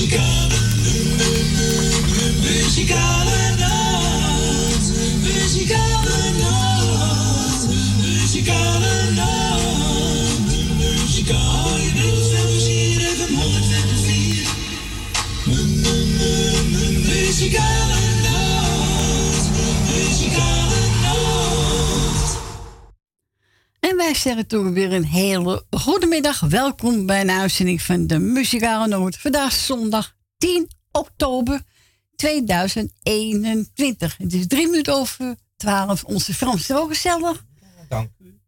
Muzikale, wij zeggen toch weer een hele goede middag. Welkom bij een uitzending van de Muzikale Noot. Vandaag is zondag 10 oktober 2021. Het is drie minuten over 12. Onze Frans is ook gezellig. Dank u.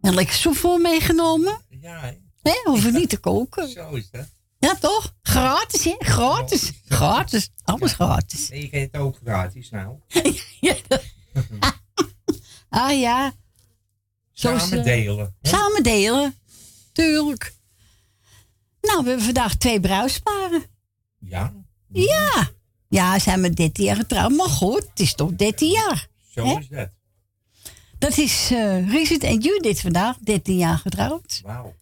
En lekker soepvol meegenomen. Ja, hè? Hè? Hoeven niet te koken. zo is dat. Ja, toch? Gratis, hè? Gratis. Gratis. Alles gratis. Nee, je kent het ook gratis nou. Ja. ah ja. Zo Samen delen. hè? Samen delen. Tuurlijk. Nou, we hebben vandaag twee bruidsparen. Ja, Ja. Ja, zijn we 13 jaar getrouwd. Maar goed, het is toch 13 jaar. zo Hè? is dat. Dat is eh Richard en Judith vandaag, 13 jaar getrouwd. Wauw.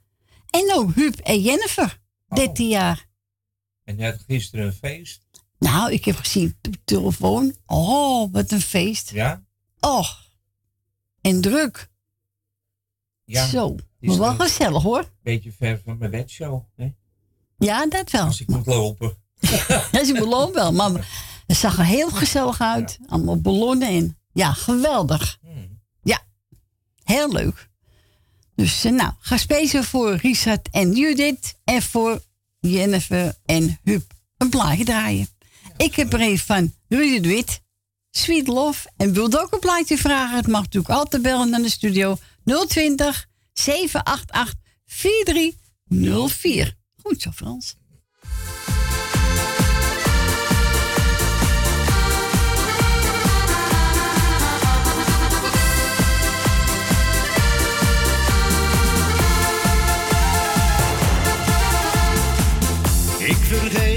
En ook Huub en Jennifer, 13 jaar. En je had gisteren een feest. Nou, ik heb gezien op de telefoon. Oh, wat een feest. Ja? Och. En druk. Ja. Zo. Maar wel gezellig hoor. Beetje ver van mijn bedshow. Hè? Ja, dat wel. Als ik moet lopen. Ja, ze belooft wel. Maar het zag er heel gezellig uit. Allemaal ballonnen in. Ja, geweldig. Hmm. Ja, heel leuk. Dus eh, nou, ga speciaal voor Richard en Judith. En voor Jennifer en Huub een plaatje draaien. Ik heb er een van Rudy de Wit. Sweet Love. En wilt ook een plaatje vragen? Het mag natuurlijk altijd bellen naar de studio 020 788 4304. Goed zo, Frans. Ik vergeet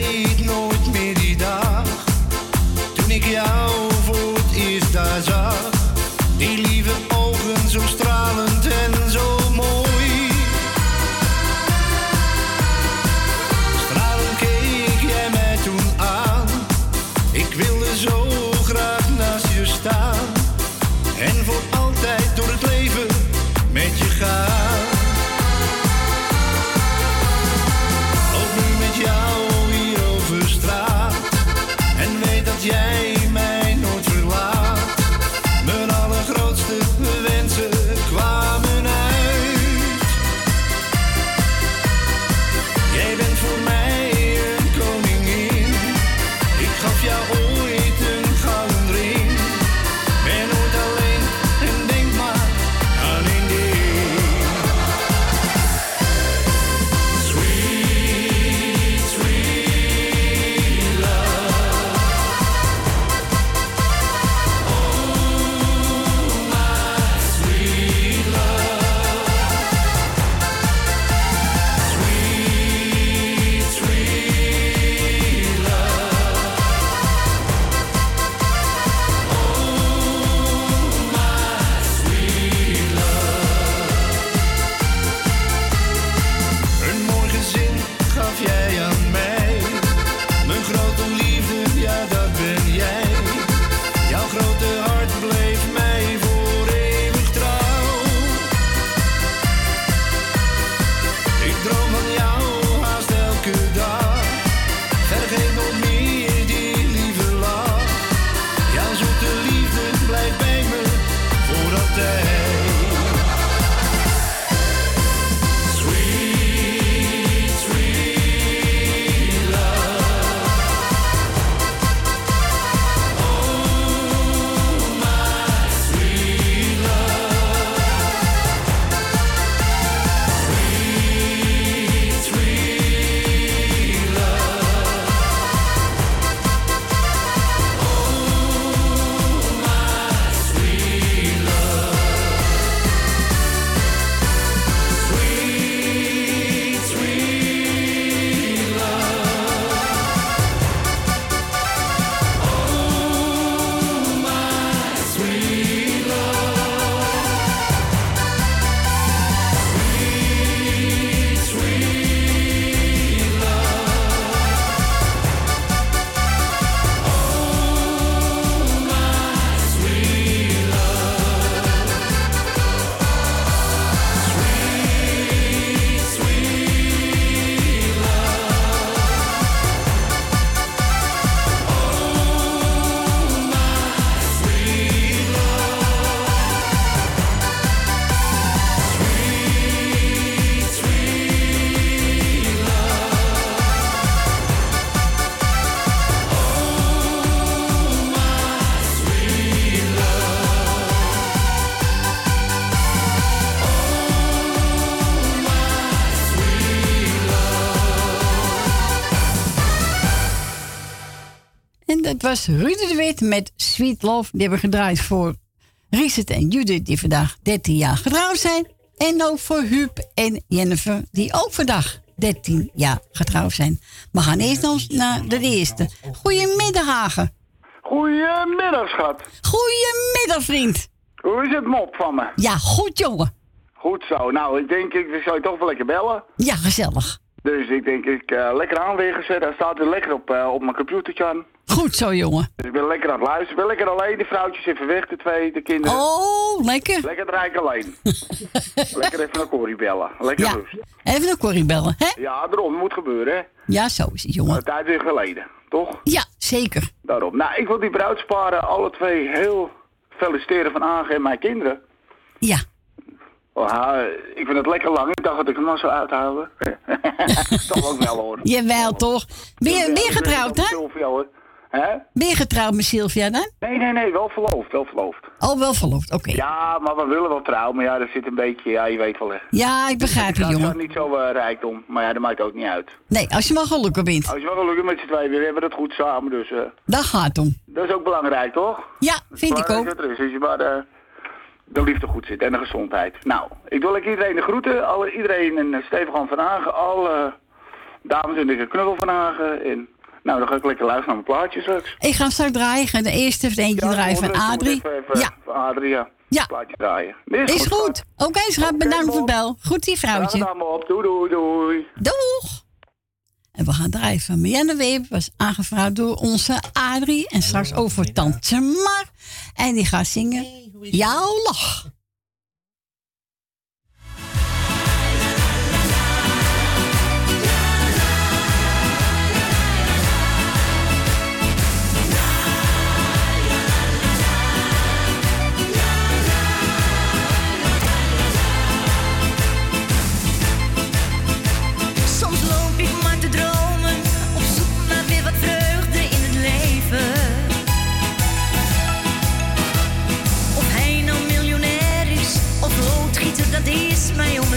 was Ruud de Wit met Sweet Love. Die hebben gedraaid voor Richard en Judith, die vandaag 13 jaar getrouwd zijn. En ook voor Huub en Jennifer, die ook vandaag 13 jaar getrouwd zijn. We gaan eerst nog naar de eerste. Goedemiddag, Hagen. Goedemiddag, schat. Goedemiddag, vriend. Hoe is het mop van me? Ja, goed, jongen. Goed zo. Nou, ik denk, ik zou je toch wel lekker bellen. Ja, gezellig. Dus ik denk, ik eh, lekker aan weer gezet. Hij staat weer lekker op, eh, op mijn computertje aan. Goed zo, jongen. Dus ik ben lekker aan het luisteren. Ik ben lekker alleen. De vrouwtjes even weg, de twee, de kinderen. Oh, lekker. Lekker draaien alleen. lekker even naar Corrie bellen. Lekker Ja, rust. even naar Corrie bellen, hè? Ja, daarom. moet gebeuren, hè. Ja, zo is het, jongen. Een tijd weer geleden, toch? Ja, zeker. Daarom. Nou, ik wil die bruidsparen alle twee heel feliciteren van Aange en mijn kinderen. Ja. Oh, ik vind het lekker lang. Ik dacht dat ik hem nog zou uithouden. Toch ook wel hoor. Jawel, toch? Ben je getrouwd, hè? Hoor. Hè? Ben je getrouwd met Sylvia dan? Nee, nee, nee, wel verloofd, wel verloofd. Oh, wel verloofd, oké. Ja, maar we willen wel trouwen, maar ja, er zit een beetje, ja, je weet wel. hè. Ja, ik begrijp je, Dat is jongen. niet zo eh, rijkdom, maar ja, dat maakt ook niet uit. Nee, als je maar gelukkig bent. Als je wel gelukkig met z'n tweeën, we hebben het goed samen, dus eh, Daar gaat het om. dat is ook belangrijk, toch? Ja, vind ik ook. Belangrijk dat er is, als je maar eh, de liefde goed zit en de gezondheid. Nou, ik wil lekker iedereen de groeten, alle, iedereen een eh, stevig hand van Hagen, alle dames en de knuffel van Hagen. En, nou, dan ga ik lekker luisteren naar mijn plaatjes straks. Ik ga straks draaien. Ik ga de eerste even eentje Ja, draaien van Adrie. Ja, Van Adrie, ja. Ja. Plaatje draaien. is goed. Oké, schat, bedankt voor het bel. Goed, die vrouwtje. Bob. Doei, doei, doei. Doeg! En we gaan draaien van Marianne Weber. Was aangevraagd door onze Adrie. En straks over Tante Mar. En die gaat zingen Jouw Lach. Loodgieter, dat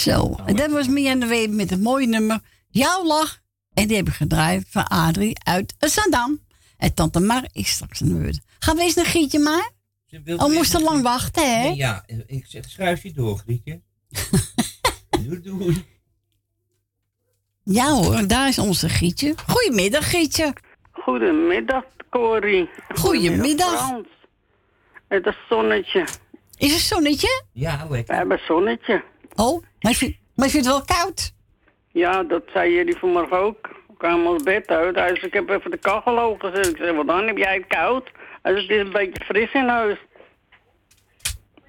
Zo, en dat was Mia de Weber met het mooie nummer Jouw Lach. En die heb ik gedraaid van Adrie uit Zandam. En tante Mar is straks aan de beurt. Gaan we eens naar Gietje maar? Ze wil Oh, weer- moest te lang wachten, hè? Nee, ja, ik zeg schuif je door, Grietje. doei, doei. Ja hoor, daar is onze Gietje. Goedemiddag, Gietje. Goedemiddag, Corrie. Goedemiddag. Frans. Het is zonnetje. Is het zonnetje? Ja, We lekker. hebben zonnetje. Oh, maar je vindt, maar je vindt het wel koud? Ja, dat zei jullie vanmorgen ook. We kwamen ons bed uit. Hij zei, ik heb even de kachel hoog gezet. Ik zei, wat dan? Heb jij het koud? Hij zei, het is een beetje fris in huis.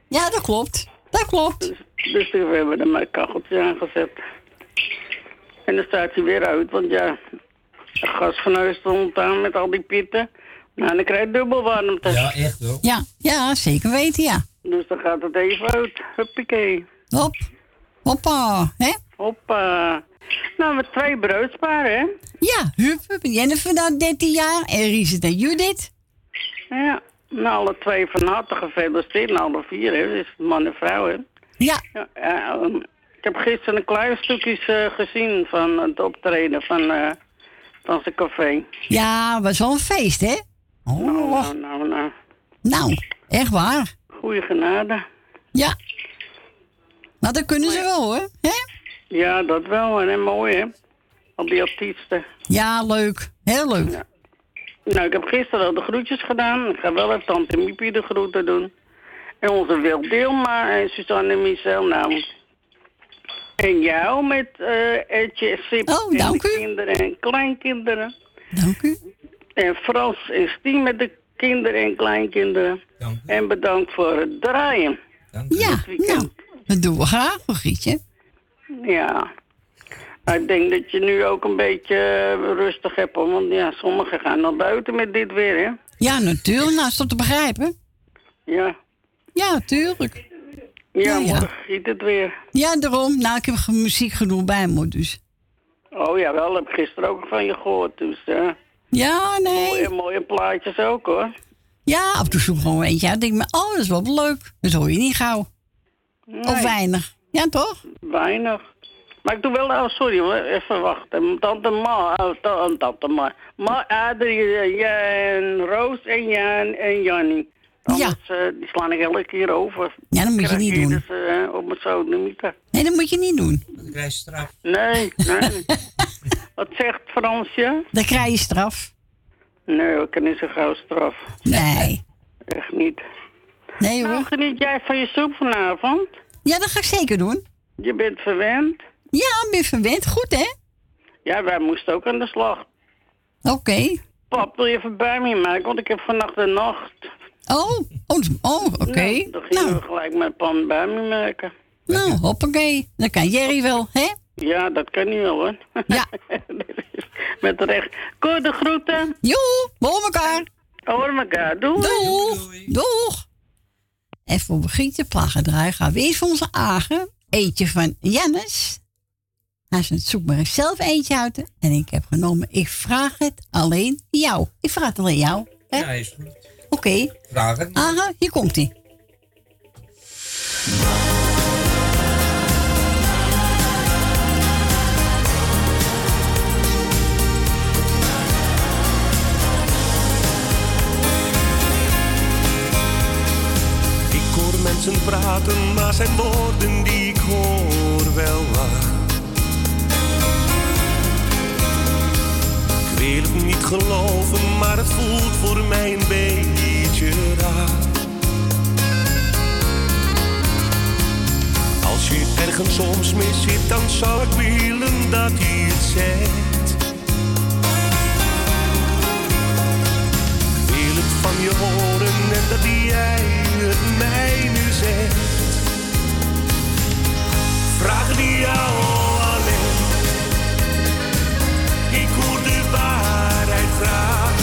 Ja, dat klopt. Dat klopt. Dus we hebben er maar kacheltje aangezet. En dan staat hij weer uit, want ja, het gas van huis stond aan met al die pitten. Nou, dan krijg je dubbel warmte. Ja, echt hoor. Ja, ja, zeker weten, ja. Dus dan gaat het even uit. Huppakee. Hop. Hoppa, hè? Hoppa. Nou, met twee bruidsparen, hè? Ja, Huub en Jennifer dan 13 jaar. En Richard en Judith. Ja. Nou, alle twee van harte gefeliciteerd. Nou, alle vier, hè? Dus man en vrouw, hè? Ja, Ja, ja, ehm, ik heb gisteren een klein stukje eh, gezien van het optreden van, eh, van zijn café. ja, was wel een feest, hè? Oh, Nou, nou, nou. nou, echt waar. Goeie genade. Ja. Maar dat kunnen ze wel, hoor. Hè? Ja, dat wel. En mooi, hè? Al die artiesten. Ja, leuk. Heel leuk. Ja. Nou, ik heb gisteren al de groetjes gedaan. Ik ga wel even tante Miepie de groeten doen. En onze Wil Dilma en Suzanne en Michel. Nou, en jou met eh Etje, Sip Oh, en dank de u. kinderen en kleinkinderen. Dank u. En Frans en Stien met de kinderen en kleinkinderen. Dank u. En bedankt voor het draaien. Dank u. Ja, weekend. nou, dat doen we graag, Gietje. Ja. Ik denk dat je nu ook een beetje eh, rustig hebt, hoor. Want ja, sommigen gaan naar buiten met dit weer, hè? Ja, natuurlijk. Nou, is dat te begrijpen? Ja. Ja, tuurlijk. Ja, Ja, ja. giet het weer. Ja, daarom. Nou, ik heb muziek genoeg bij me, dus. Oh ja, wel, heb ik gisteren ook van je gehoord. Dus eh Ja, nee. mooie, mooie plaatjes ook, hoor. Ja, af en toe zoek gewoon eentje uit. denk ik me, oh, dat is wel leuk. Dat hoor je niet gauw. Nee, Of weinig. Ja, toch? weinig. Maar ik doe wel, oh sorry hoor, even wachten. Tante Ma, oh, ta- tante Ma. Ma, Adrie, eh, Jan, Roos en Jan en Jannie. Anders, eh, die slaan ik elke keer over. Ja, dat moet je niet doen. Dus, eh, op mijn. Nee, dat moet je niet doen. Dan krijg je straf. Nee, nee. Wat zegt Fransje? Dan krijg je straf. Nee, ik kan niet zo gauw straf. Nee. Echt niet. Nee Nou, hoor. geniet jij van je soep vanavond? Ja, dat ga ik zeker doen. Je bent verwend. Ja, ik ben verwend. Goed, hè? Ja, wij moesten ook aan de slag. Oké. Pap, wil je even bij me maken? Want ik heb vannacht de nacht. Oh, oh, oh oké. Nou, dan gingen Nou, we gelijk mijn pan bij me maken. nou, hoppakee. Dat kan Jerry wel, hè? Ja, dat kan niet wel hoor. Ja. Met recht. Koor de groeten. Joe, we elkaar. Hoor elkaar. Doei. Doeg. Doeg. En voor Brigitte Plaggedraai gaan we eerst voor onze Agen. Eentje van Jannes. Hij zegt, zoek maar zelf eentje uit. En ik heb genomen, ik vraag het alleen jou. Ik vraag het alleen jou. hè? Ja, is goed. Oké. Vraag het hier komt mensen praten, maar zijn woorden die ik hoor wel waar. Ik wil het niet geloven, maar het voelt voor mij een beetje raar. Als je ergens soms mis zit, dan zou ik willen dat hij het zegt. Van je horen en dat jij het mij nu zegt. Vraag die jou alleen. Ik hoor de waarheid graag.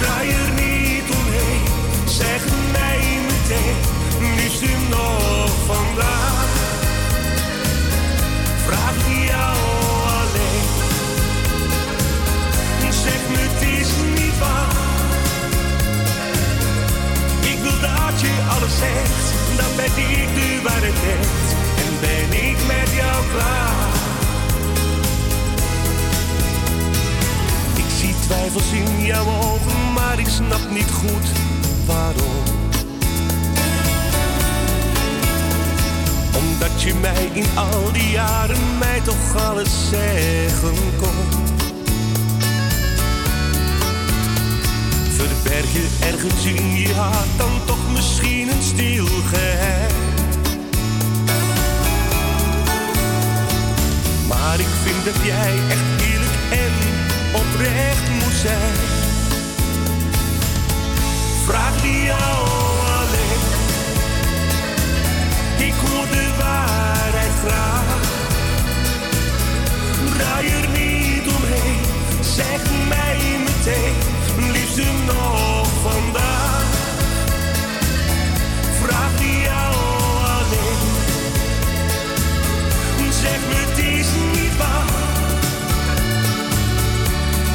Draai er niet omheen, zeg mij meteen, liefst nog vandaag. Dat je alles zegt, dan ben ik de waarheid echt. ben ik met jou klaar. Ik zie twijfels in jouw ogen, maar ik snap niet goed waarom. Omdat je mij in al die jaren mij toch alles zeggen kon. Verberg je ergens in je hart dan toch misschien een stil. Maar ik vind dat jij echt eerlijk en oprecht moet zijn. Vraag die jou alleen. Ik hoor de waarheid graag. Draai er niet omheen. Zeg mij meteen, liefste nog vandaag. Vraag die jou alleen. Zeg me het is niet waar.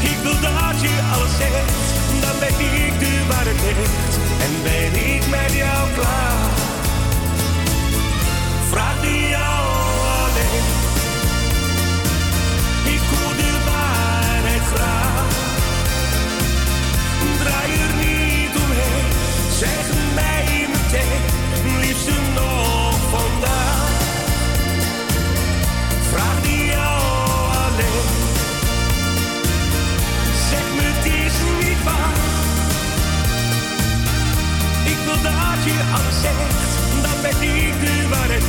Ik wil dat je alles zegt, dan weet ik de waarheid. En ben ik met jou klaar. Vraag die jou dat je alles zegt, dan ben ik de waarheid.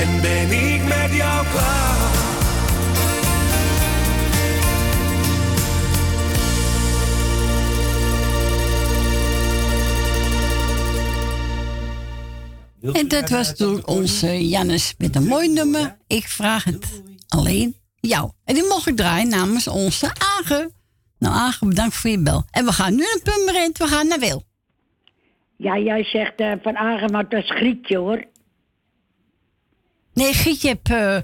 En ben ik met jou klaar. En dat was door onze Jannes met een mooi nummer. Ik vraag het alleen jou. En die mocht ik draaien namens onze Agen. Nou, Agen, bedankt voor je bel. En we gaan nu naar Pummerend. We gaan naar Wil. Ja, jij zegt eh, van Agen, maar dat is Grietje hoor. Nee, Gietje heb eh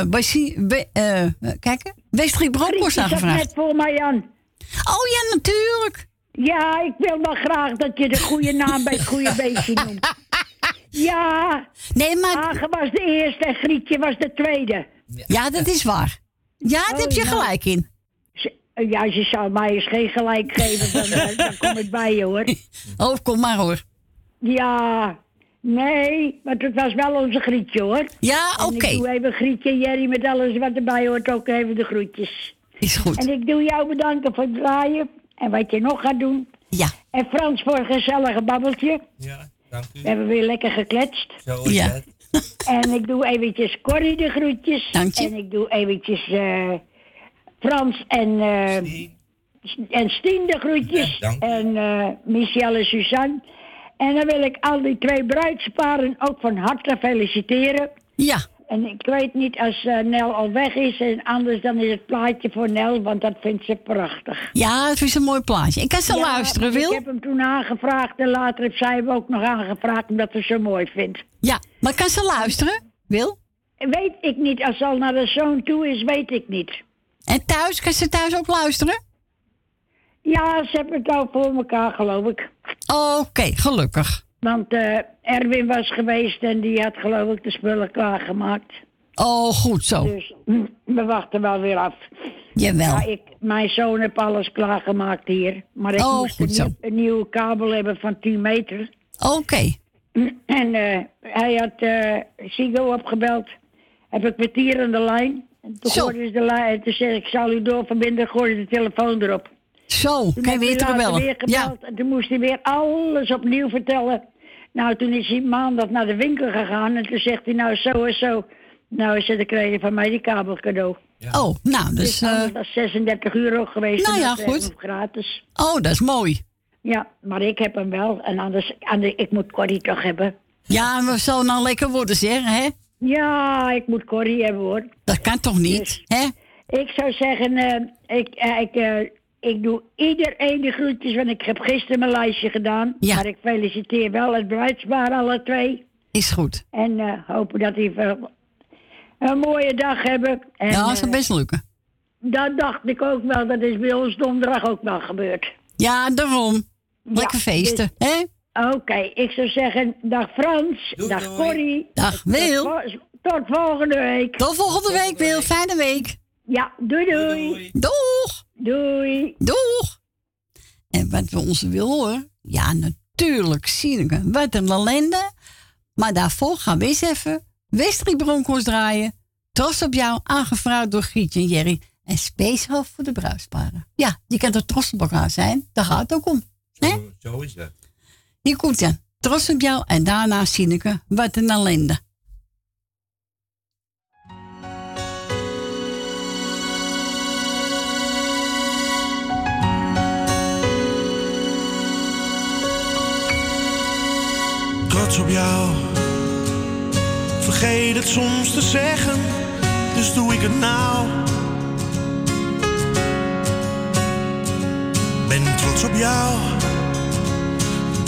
eh bij Sie- bij, eh, kijk, Westrie Bronkhorst Grietje zat aangevraagd. net voor mij aan. Oh ja, natuurlijk. Ja, ik wil wel graag dat je de goede naam bij het goede beestje noemt. Ja, Nee, maar Agen was de eerste en Grietje was de tweede. ja, dat is waar. Ja, daar Oh, heb je gelijk in. Ze- Ja, je zou mij eens geen gelijk geven, dan, eh, dan kom ik bij je hoor. Oh, kom maar hoor. Ja, nee, maar het was wel onze Grietje hoor. Ja, oké. ik doe even Grietje en Jerry met alles wat erbij hoort, ook even de groetjes. Is goed. En ik doe jou bedanken voor het draaien en wat je nog gaat doen. Ja, En Frans voor een gezellige babbeltje. Ja, dank u. We hebben weer lekker gekletst. Zo is Ja. het. En ik doe eventjes Corrie de groetjes. Dank je. En ik doe eventjes eh, Frans en, eh, Die- en Stien de groetjes. Ja, en eh Michelle en Suzanne. En dan wil ik al die twee bruidsparen ook van harte feliciteren. ja. En ik weet niet als eh, Nel al weg is en anders dan is het plaatje voor Nel, want dat vindt ze prachtig. Ja, het is een mooi plaatje. Ik kan ze Ja, luisteren, Ik Wil. heb hem toen aangevraagd en later heeft zij hem ook nog aangevraagd omdat ze zo mooi vindt. Ja, maar kan ze luisteren, Wil? Weet ik niet, als ze al naar de zoon toe is, weet ik niet. En thuis, kan ze thuis ook luisteren? Ja, ze hebben het al voor elkaar, geloof ik. Oké, gelukkig. Want eh, Erwin was geweest en die had geloof ik de spullen klaargemaakt. Oh, goed zo. Dus hm, we wachten wel weer af. Jawel. Ja, ik, mijn zoon heeft alles klaargemaakt hier. Maar ik Oh, moest een, zo. nieuw- een nieuwe kabel hebben van 10 meter. Oké. En eh, hij had eh Sigo opgebeld. Heb ik kwartier aan de lijn. En toen Zo. hoorde ze de lijn. En toen zei ik, ik zal u doorverbinden. Gooide de telefoon erop. Zo, Toen kan je weer terugbellen. weer Ja. gebeld. En toen moest hij weer alles opnieuw vertellen. Nou, toen is hij maandag naar de winkel gegaan. En toen zegt hij, nou zo en zo. Nou, is dan kreeg je van mij die kabel cadeau. Oh, nou, dus... Dus eh, anders was 36 euro geweest. Nou ja, dat goed. gratis. oh, dat is mooi. Ja, maar ik heb hem wel. En anders, anders ik moet Corrie toch hebben. Ja, en we zullen nou lekker worden, zeg, hè? Ja, ik moet Corrie hebben hoor. Dat kan toch niet, Dus- hè? Ik zou zeggen, eh, ik, eh, ik, eh, ik doe iedereen de groetjes, want ik heb gisteren mijn lijstje gedaan. Ja. Maar ik feliciteer wel het bruidspaar, alle twee. Is goed. En hopen dat die een mooie dag hebben. En, ja, dat eh, best lukken. dat dacht ik ook wel. Dat is bij ons donderdag ook wel gebeurd. Ja, daarom. Lekker Ja, feesten, hè? Oké, ik zou zeggen, dag Frans, dag Corrie. Dag Wil. Tot, tot volgende week. Tot volgende week, Wil. Fijne week. Ja, doei doei. Doeg. Doei. Doeg. En wat we ons wil horen? Ja, natuurlijk, Sineke. Wat een ellende. Maar daarvoor gaan we eens even Westrie Broncos draaien. Trots op jou, aangevraagd door Grietje en Jerry. En speciaal voor de bruisparen. Ja, je kan er trots op elkaar zijn. Daar gaat het ook om. Hè? Zo is dat. Dan. Trots op jou en daarna Sineke. Wat een ellende. trots op jou. Vergeet het soms te zeggen, dus doe ik het nou. Ben trots op jou.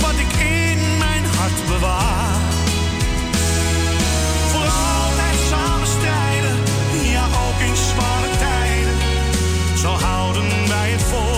Wat ik in mijn hart bewaar. Voor altijd samen strijden, ja ook in zware tijden. Zo houden wij het vol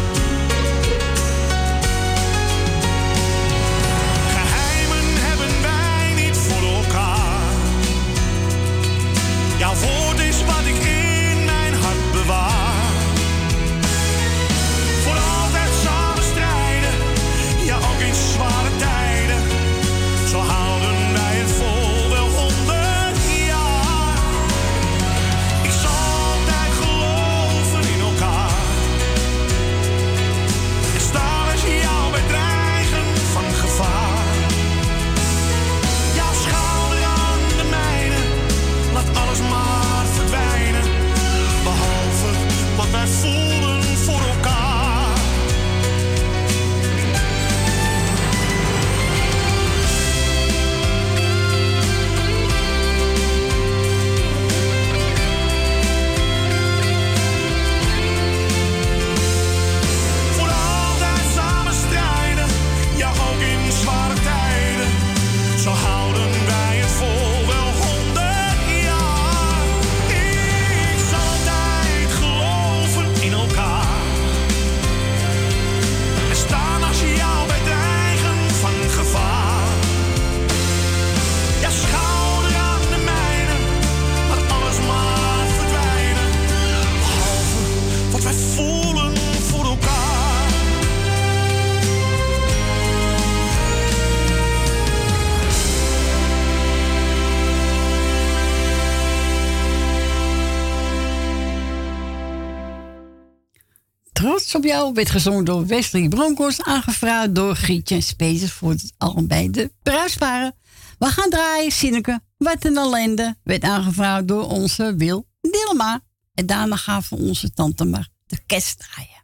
Op jou werd gezongen door Wesley Broncos, aangevraagd door Grietje en Spezes voor het allebei de bruisparen. We gaan draaien, Sinneke. Wat een ellende werd aangevraagd door onze Wil Dilma. En daarna gaan we onze tante maar de kerst draaien.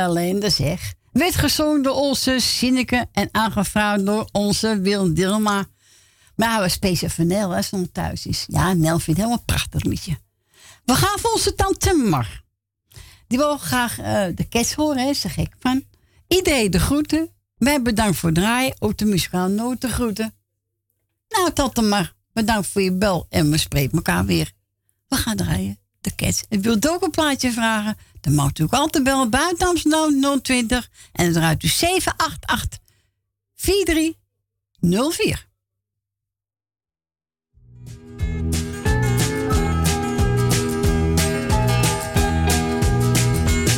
Een ellende zeg. Werd gezongen door onze Sinneke en aangevraagd door onze Wil Dilma. Maar we speciaal voor Nel, als ze thuis is. Ja, Nel vindt het helemaal prachtig liedje. We gaan voor onze tante Mar. Die wil graag eh, de cats horen, er gek van. Iedereen de groeten. Wij bedankt voor het draaien. Ook de muzikaal nooit de groeten. Nou, tante Mar, bedankt voor je bel. En we spreken elkaar weer. We gaan draaien. De cats. En wilt ook een plaatje vragen? Dan mag u ook altijd bellen buiten Amsterdam 020. En dan draait u 788 4304.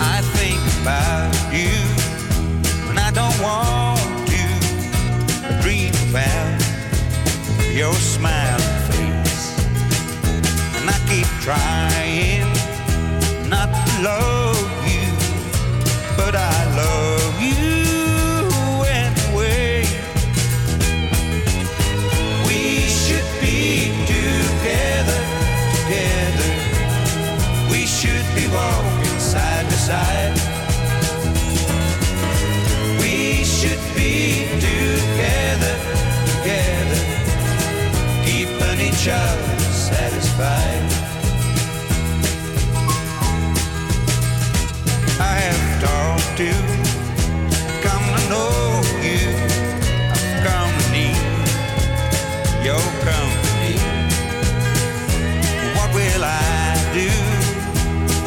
I think about you when I don't want to dream your smiling face. And I keep trying love you, but I love you anyway. We should be together, together. We should be walking side by side. We should be together, together, keeping each other satisfied. To, come to know you, I've come need your company. What will I do?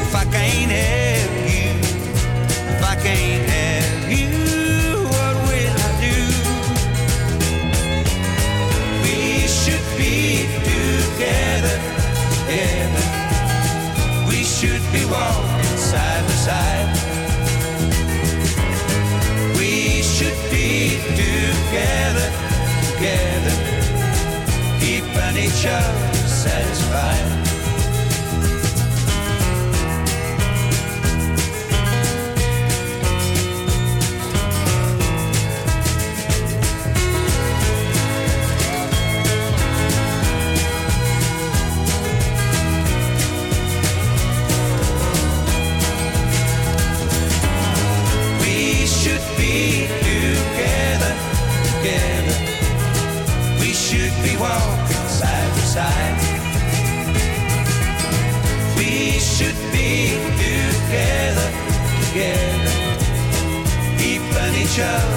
If I can't have future. show.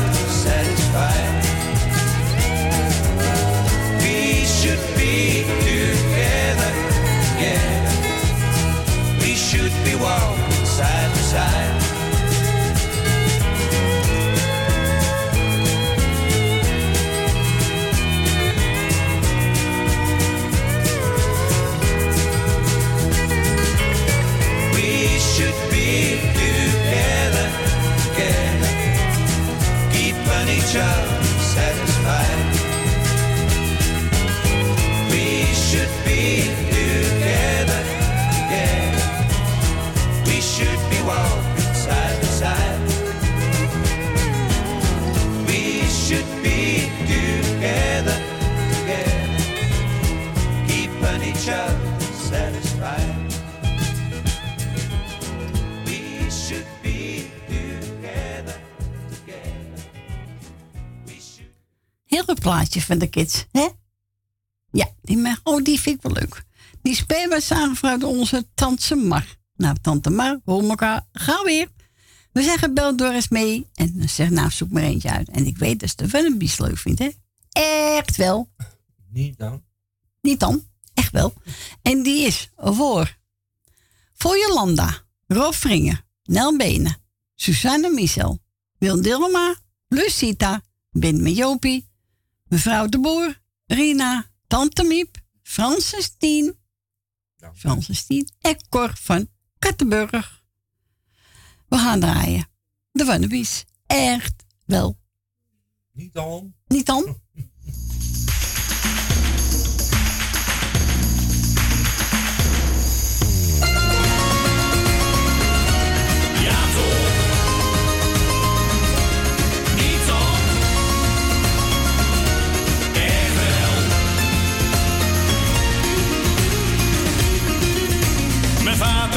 Van de kids, hè? Ja, die mag. Oh, die vind ik wel leuk. Die spelen we aangevraagd door onze tante Mar. Nou, tante Mar, we horen elkaar gauw weer. We zeggen bel Doris mee en dan zeg nou, zoek maar eentje uit. En ik weet dat Stefan een bies leuk vindt, hè? Echt wel. Niet dan. Niet dan, echt wel. En die is voor, voor Jolanda, Rob Vringer, Nel Benen, Susanne Michel, Wil Dilma, Lucita, Ben met Jopie, mevrouw de Boer, Rina, Tante Miep, Francis Tien, Francis Tien en Cor van Kattenburg. We gaan draaien. De Wannabies. Echt wel. Niet dan. Niet dan?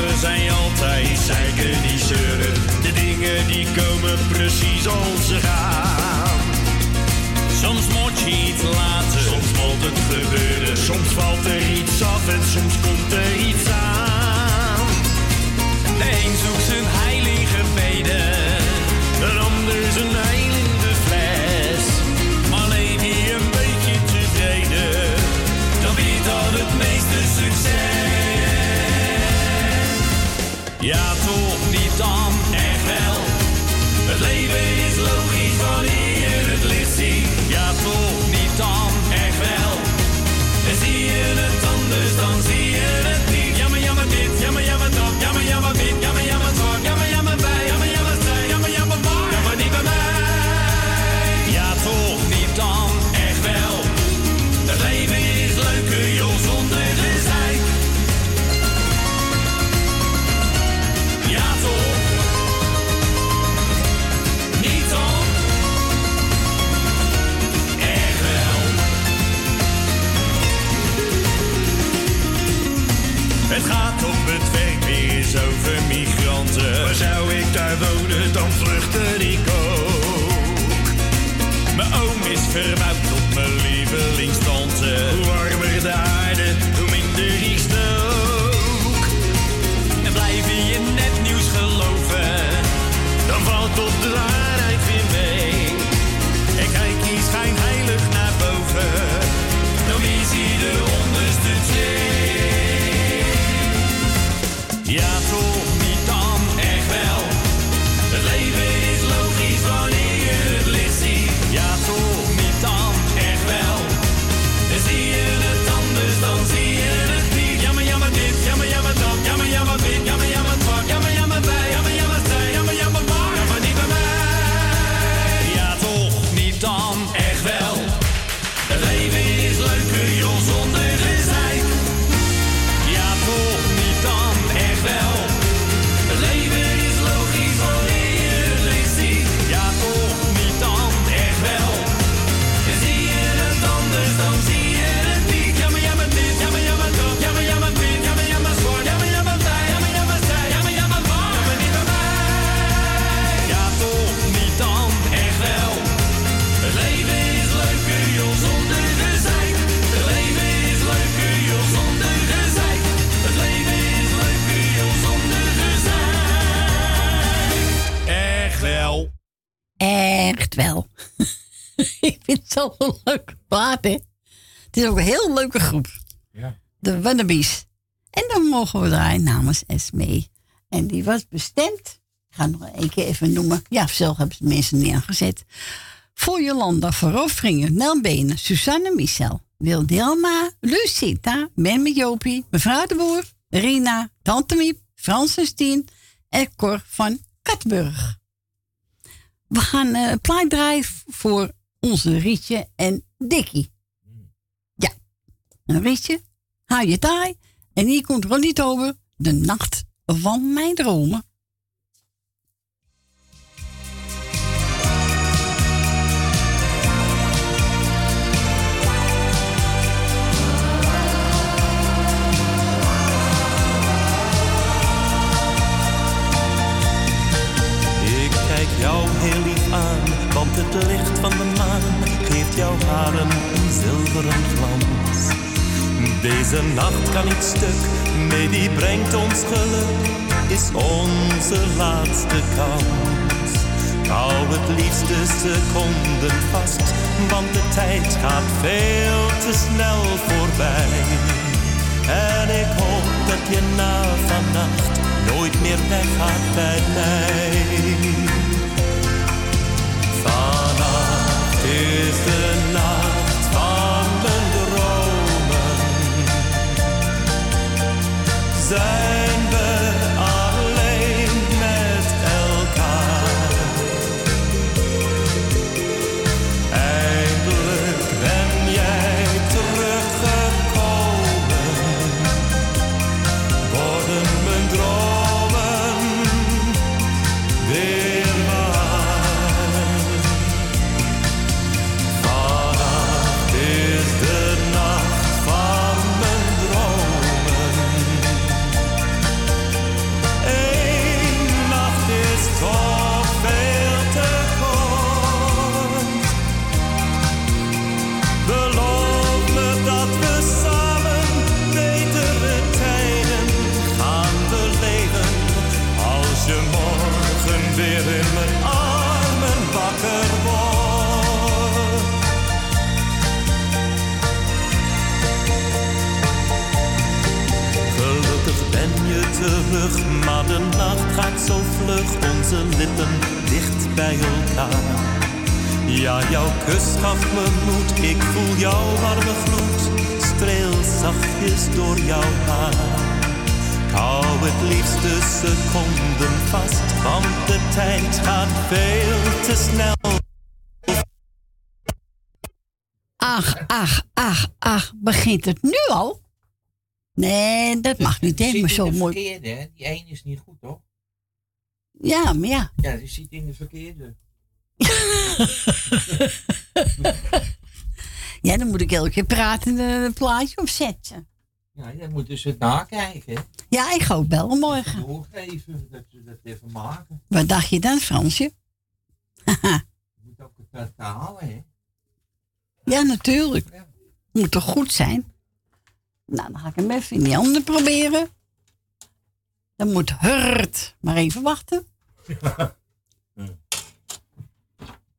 vader zei altijd, zeiken niet zeuren. De dingen leven precies als ze gaan. Soms moet je iets laten, soms moet het gebeuren. Soms valt er iets af en soms komt er iets aan. De een zoekt zijn heilige beden, een ander zijn heil Ja, toch wakker ik vind het zo een leuke plaat, hè. Het is ook een heel leuke groep. Ja. De Wannabies. En dan mogen we draaien namens Esmee. En die was bestemd. Ik ga nog één keer even noemen. Ja, zelf hebben ze mensen neergezet. Voor Jolanda, voor Roofringen, Nel Benen, Susanne Michel, Wildelma, Lucita, Memme Jopie, mevrouw de Boer, Rina, Tante Miep, Frans en Stien en Cor van Katburg. We gaan eh plaat draaien voor onze Rietje en Dikkie. Ja, een Rietje, hou je taai. En hier komt Ronnie over de nacht van mijn dromen. Jou heel lief aan, want het licht van de jouw haren een zilveren glans. Deze nacht kan niet stuk, nee die brengt ons geluk, is onze laatste kans. Hou het liefste seconden vast, want de tijd gaat veel te snel voorbij. En ik hoop dat je na vannacht nooit meer weggaat bij mij. Is de nacht van mijn dromen. Zijn gaat zo vlug, onze lippen dicht bij elkaar. Ja, jouw kus gaf me moed, ik voel jouw warme gloed, streel zachtjes door jouw haar. Ik hou het liefst de seconden vast, want de tijd gaat veel te snel. Ach, ach, ach, ach. Begint het nu al? Nee, dat mag niet, hè? Maar zo mooi. verkeerde, hè? Die ene is niet goed, toch? Ja, maar ja. Ja, die zit in de verkeerde. Ja, dan moet ik elke keer praten en een plaatje opzetten. Ja, dan moeten ze het nakijken. Ja, ik ga ook bellen morgen. Doorgeven, dat ze dat even maken. Wat dacht je dan, Fransje? Je moet ook het halen, hè? Ja, natuurlijk. Moet toch goed zijn? Nou, dan ga ik hem even in die handen proberen. Dan moet hurt. Maar even wachten.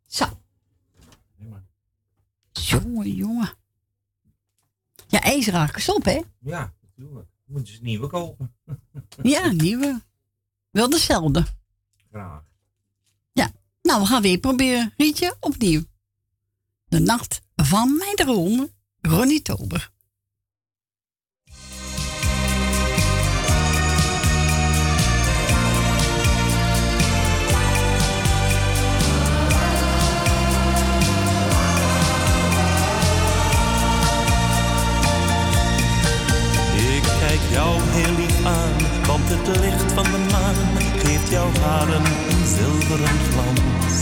Zo. Jongen, jongen. Ja, ijs raken is op, hè? Ja, natuurlijk. Moeten ze nieuwe kopen. Ja, nieuwe. Wel dezelfde. Graag. Ja. Nou, we gaan weer proberen. Rietje, opnieuw. De nacht van mijn dromen. Ronnie Tober. Jou heel lief aan, want het licht van de maan geeft jouw haren een zilveren glans.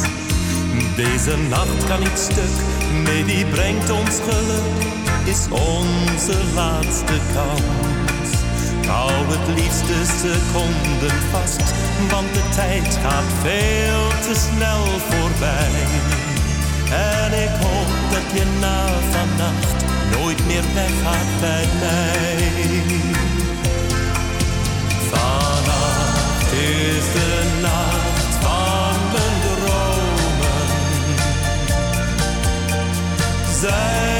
Deze nacht kan niet stuk, nee die brengt ons geluk, is onze laatste kans. Hou het liefst de seconden vast, want de tijd gaat veel te snel voorbij. En ik hoop dat je na vannacht nooit meer weggaat bij mij. Vannacht is de nacht van mijn dromen. Zijn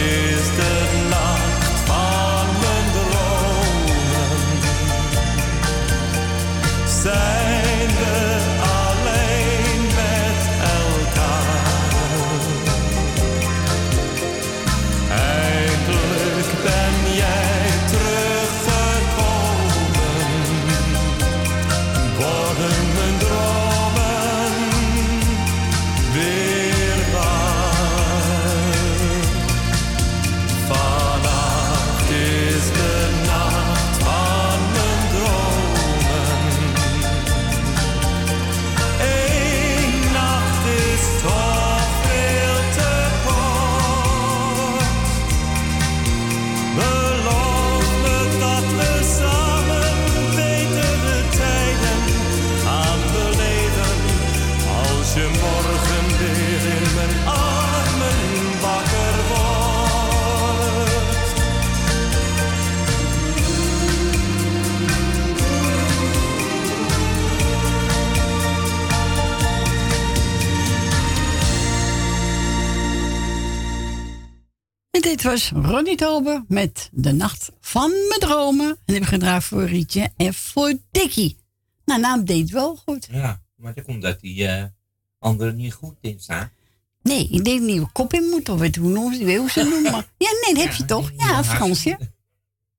Is de dit was Ronnie Tober met De Nacht van Mijn Dromen. En die heb ik gedraaid voor Rietje en voor Dikkie. Nou, naam deed wel goed. Ja, maar dat komt dat die eh anderen niet goed in staan. Nee, ik denk niet een kop in moet, of weet hoe noemen ze, hoe ze noemen. Ja, nee, dat heb je toch? Ja, Fransje.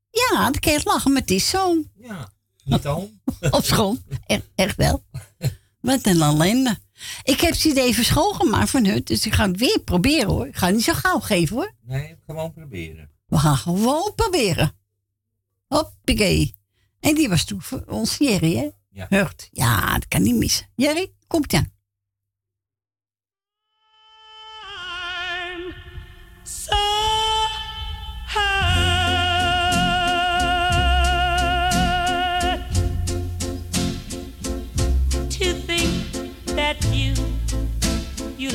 Ja, dan kan je het lachen, maar het is zo. Ja, niet al. Op school. Echt, echt wel. Wat een ellende. Ik heb ze even schoongemaakt van Hut, dus ik ga het weer proberen hoor. Ik ga het niet zo gauw geven hoor. Nee, gewoon proberen. We gaan gewoon proberen. Hoppakee. En die was toen voor ons Jerry, hè? Ja. Hurt. Ja, dat kan niet missen. Jerry, komt aan.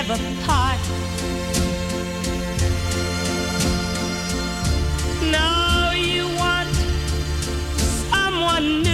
ever part. Now you want someone new.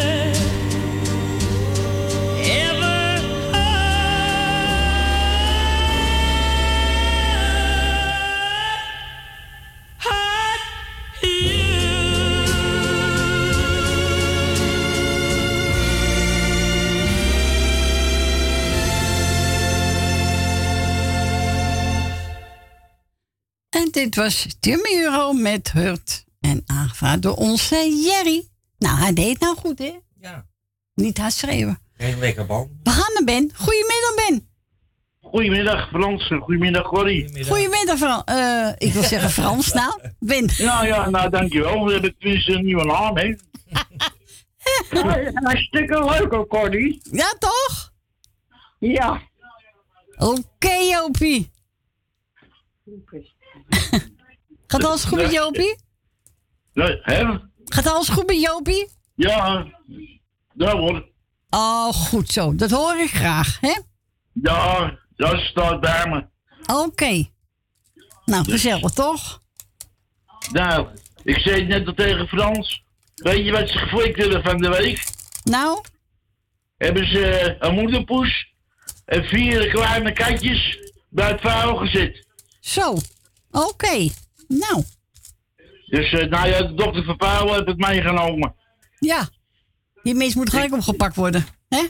dit was Timmy Euro met Hurt. En aangevraagd door onze Jerry. Nou, hij deed nou goed, hè? Ja. Niet hard schreeuwen. Geen lekker bal. We gaan naar Ben. Goedemiddag, Ben. Goedemiddag Frans, goedemiddag Corrie. Goedemiddag, Frans. Eh, ik wil zeggen Frans, nou. Ben. Nou ja, nou dankjewel. We hebben tenminste een nieuwe naam, hè. Hartstikke leuk hoor, Corrie. Ja, toch? Ja. Oké, Jopie. Gaat alles goed met Jopie? Nee, hè? Gaat alles goed met Jopie? Ja, ja hoor. Oh, goed zo. Dat hoor ik graag, hè? Ja, dat staat bij me. Oké. Nou, gezellig, toch? Nou, ik zei het net al tegen Frans. Weet je wat ze geflikt hebben van de week? Nou? Hebben ze eh, een moederpoes en vier kleine katjes bij het vuil gezet. Zo. Oké. Nou. Dus eh, nou ja, de dokter van Pauw heeft het meegenomen. Ja. Die mens moet gelijk opgepakt worden, hè?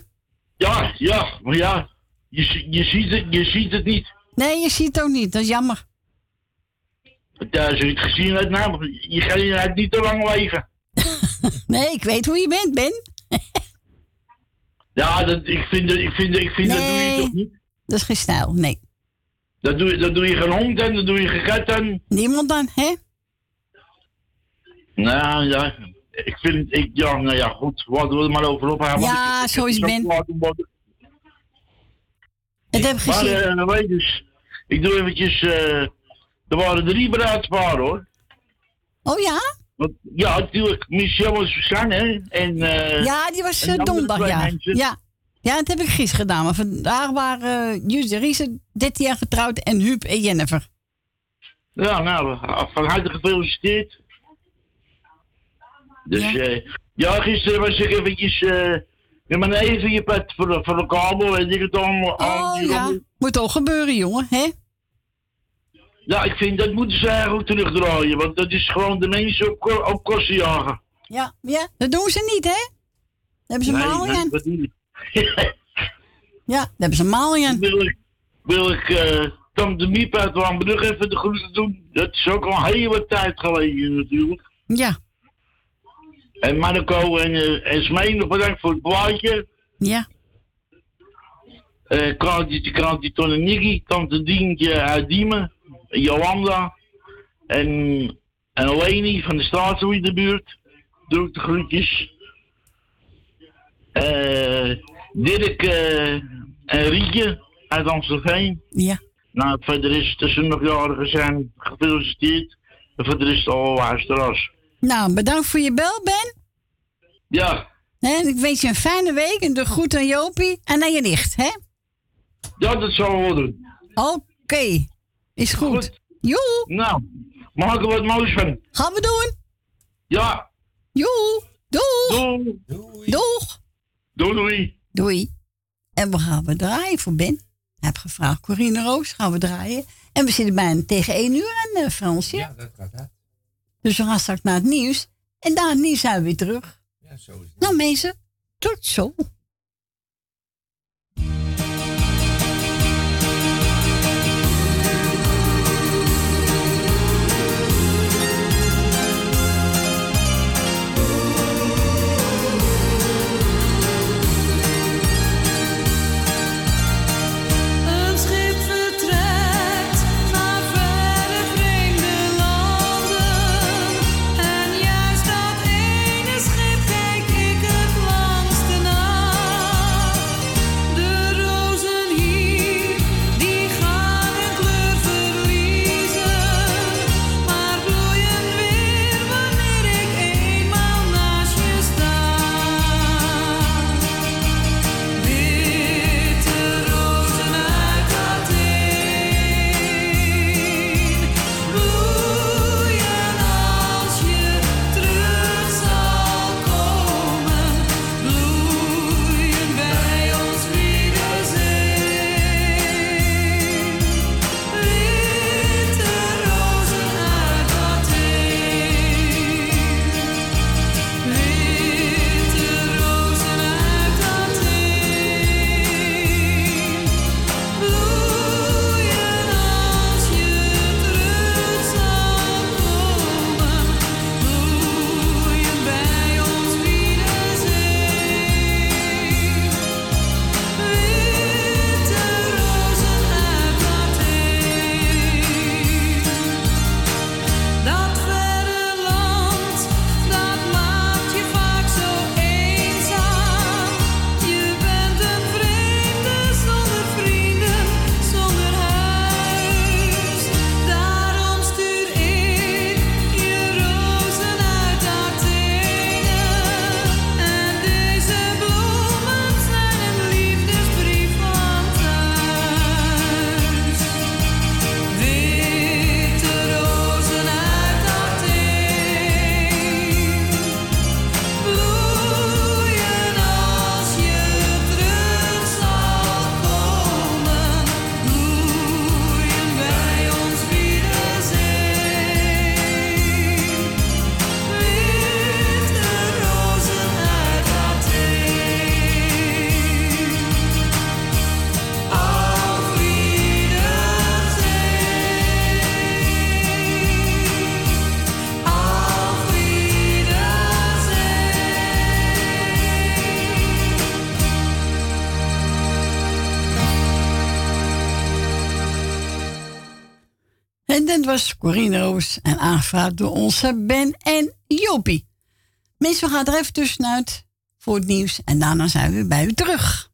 Ja, ja, maar ja, je, je, ziet, het, je ziet het niet. Nee, je ziet het ook niet. Dat is jammer. Ja, als je het gezien hebt, nou, je gaat inderdaad niet te lang leven. Nee, ik weet hoe je bent, Ben. Ja, dat, ik vind, ik vind, ik vind dat doe je toch niet? Dat is geen stijl, nee. Dat doe, je- dat doe je geen hond en dat doe je geen kat en... Niemand dan, hè? Nou ja, ik vind, ik, ja, nou ja, goed, laten we er maar over ophouden. want Ja, ik- zo is Ben. Het heb Maar, gezien. weet je, dus, ik doe eventjes, eh, er waren drie bruidsparen hoor. Oh ja? Want, ja, natuurlijk. Michel was Suzanne, hè. En, eh, Ja, die was en eh, donderdag, ja. mensen. ja. Ja, dat heb ik gisteren gedaan. Maar vandaag waren uh, Jus de Riese 13 jaar getrouwd en Huub en Jennifer. Ja, nou, van harte gefeliciteerd. Dus, ja, ja gisteren was ik eventjes... eh ja, maar even je pet voor de, voor de kabel en ik het allemaal Oh ja, moet ook gebeuren, jongen, hè? Ja, ik vind dat moeten ze eigenlijk terugdraaien, want dat is gewoon de mensen op, op kosten jagen. Ja, ja, dat doen ze niet, hè? Daar hebben ze Nee, maling nee, aan. Ja, daar hebben ze maling aan. Wil ik, wil ik eh Tom de Miep uit Wambrug even de groeten doen? Dat is ook al heel wat tijd geleden natuurlijk. Ja. En Marco en, eh en Smee nog bedankt voor het plaatje. Ja. Eh Krantje, Krantje Ton en Nicky, Tante Dientje uit Diemen, Jolanda en, en Leni van de Straatzooi in de buurt. Doe de groetjes. Eh Dirk eh, en Rietje uit Amstelveen. Ja. Nou, verder is tussen nog jarigen zijn gefeliciteerd. En verder is het al luisteraars. Nou, bedankt voor je bel, Ben. Ja, En ik wens je een fijne week en de groet aan Jopie en aan je nicht, hè? ja, dat zal we wel doen. Oké, is goed. Joe. Nou, maak er wat moois van. Gaan we doen. Ja. Joe. Doeg. Doei. Doeg. Doei, doei. Doei. En we gaan we draaien voor Ben. Ik heb gevraagd, Corine Roos, gaan we draaien. En we zitten bijna tegen één uur aan, uh, Fransje. Ja, dat gaat uit. Dus we gaan straks naar het nieuws. En na het nieuws zijn we weer terug. Ja, zo is het. Nou mensen, tot zo. Corine Roos en aangevraagd door onze Ben en Jopie. Mensen, we gaan er even tussenuit voor het nieuws en daarna zijn we bij u terug.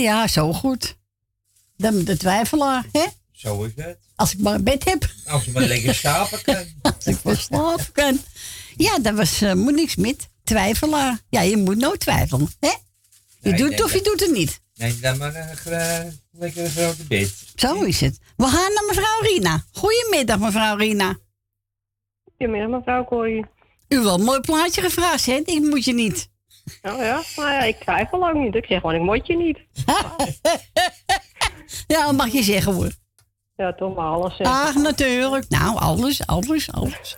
Ja, zo goed. Dan de twijfelaar, hè? Zo is het. Als ik maar een bed heb. Als je maar lekker slapen kan. Als ik maar slapen kan. Ja, dat was uh, Monique Smit. Twijfelaar. Ja, je moet nooit twijfelen, hè? Je Nee, doet het of je doet het niet. Nee, dan maar een lekker een grote bed. Zo is het. We gaan naar mevrouw Rina. Goedemiddag, mevrouw Rina. Goedemiddag, mevrouw Corrie. U wel een mooi plaatje gevraagd, hè? Ik moet je niet. Oh ja? Nou ja, ik twijfel lang niet. Ik zeg gewoon, ik moet je niet. Ja, dat mag je zeggen hoor. Ja, toch maar alles zeggen. Ach, natuurlijk. Nou, alles, alles, alles.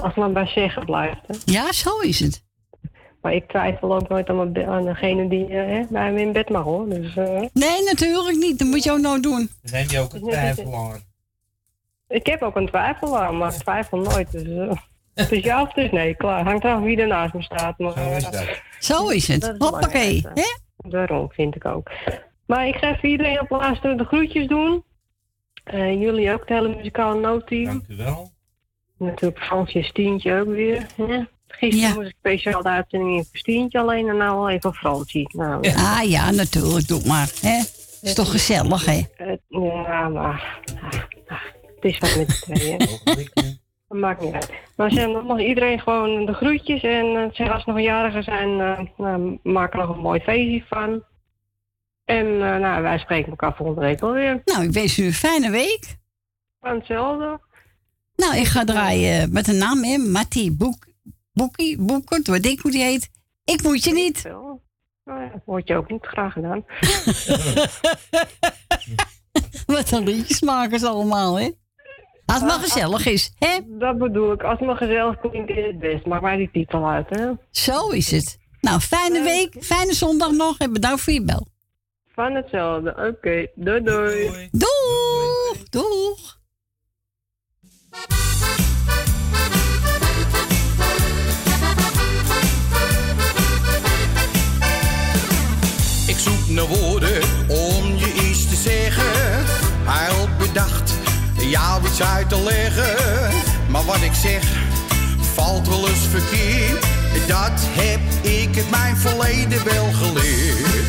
Als maar bij zeggen blijft. Hè. Ja, zo is het. Maar ik twijfel ook nooit aan, mijn aan degene die eh, hè, bij me in bed mag hoor. Dus, eh, Nee, natuurlijk niet. Dat moet je ook nooit doen. Dan heb je ook een twijfelaar. ik heb ook een twijfelaar, maar ik twijfel nooit. Dus, eh, ja of is nee, klaar. Hangt eraf wie er naast me staat. Maar, Zo is eh, dat. Zo is het. dat is Hoppakee. Hè? Daarom vind ik ook. Maar ik ga even iedereen op laatste de groetjes doen. Eh, jullie ook, het hele muzikale noodteam. Dank u wel. Natuurlijk Fransje Stientje ook weer. Hè? Gisteren moest ik speciaal de uitzending in voor Stientje alleen en nou al even Fransje. Nou, Ah ja, natuurlijk. Doe maar. Hè? Is toch gezellig, hè? het- ja, maar ah, ah, het is wat met de tweeën. Dat maakt niet uit. Maar zeg, dan mag iedereen gewoon de groetjes. En eh, zeg, als er nog een jarige zijn, eh, nou, maak er nog een mooi feestje van. En eh, nou, wij spreken elkaar volgende week alweer. Nou, ik wens u een fijne week. Van hetzelfde. Nou, ik ga draaien met een naam, hè? Mattie Boek, Boekie, Boekert, wat ik hoe die heet. Ik moet je niet. Nou ja, dat wordt je ook niet graag gedaan. Wat een liedjes maken ze allemaal, hè? Als het maar gezellig is, hè? Dat bedoel ik. Als het maar gezellig klinkt, is het best. Maak mij die titel uit, hè? Zo is het. Nou, fijne week, fijne zondag nog en bedankt voor je bel. Van hetzelfde. Oké, doei doei. Doeg, doeg. Ik zoek naar woorden om je iets te zeggen. Hij bedacht jou iets uit te leggen. Maar wat ik zeg valt wel eens verkeerd. Dat heb ik het mijn verleden wel geleerd.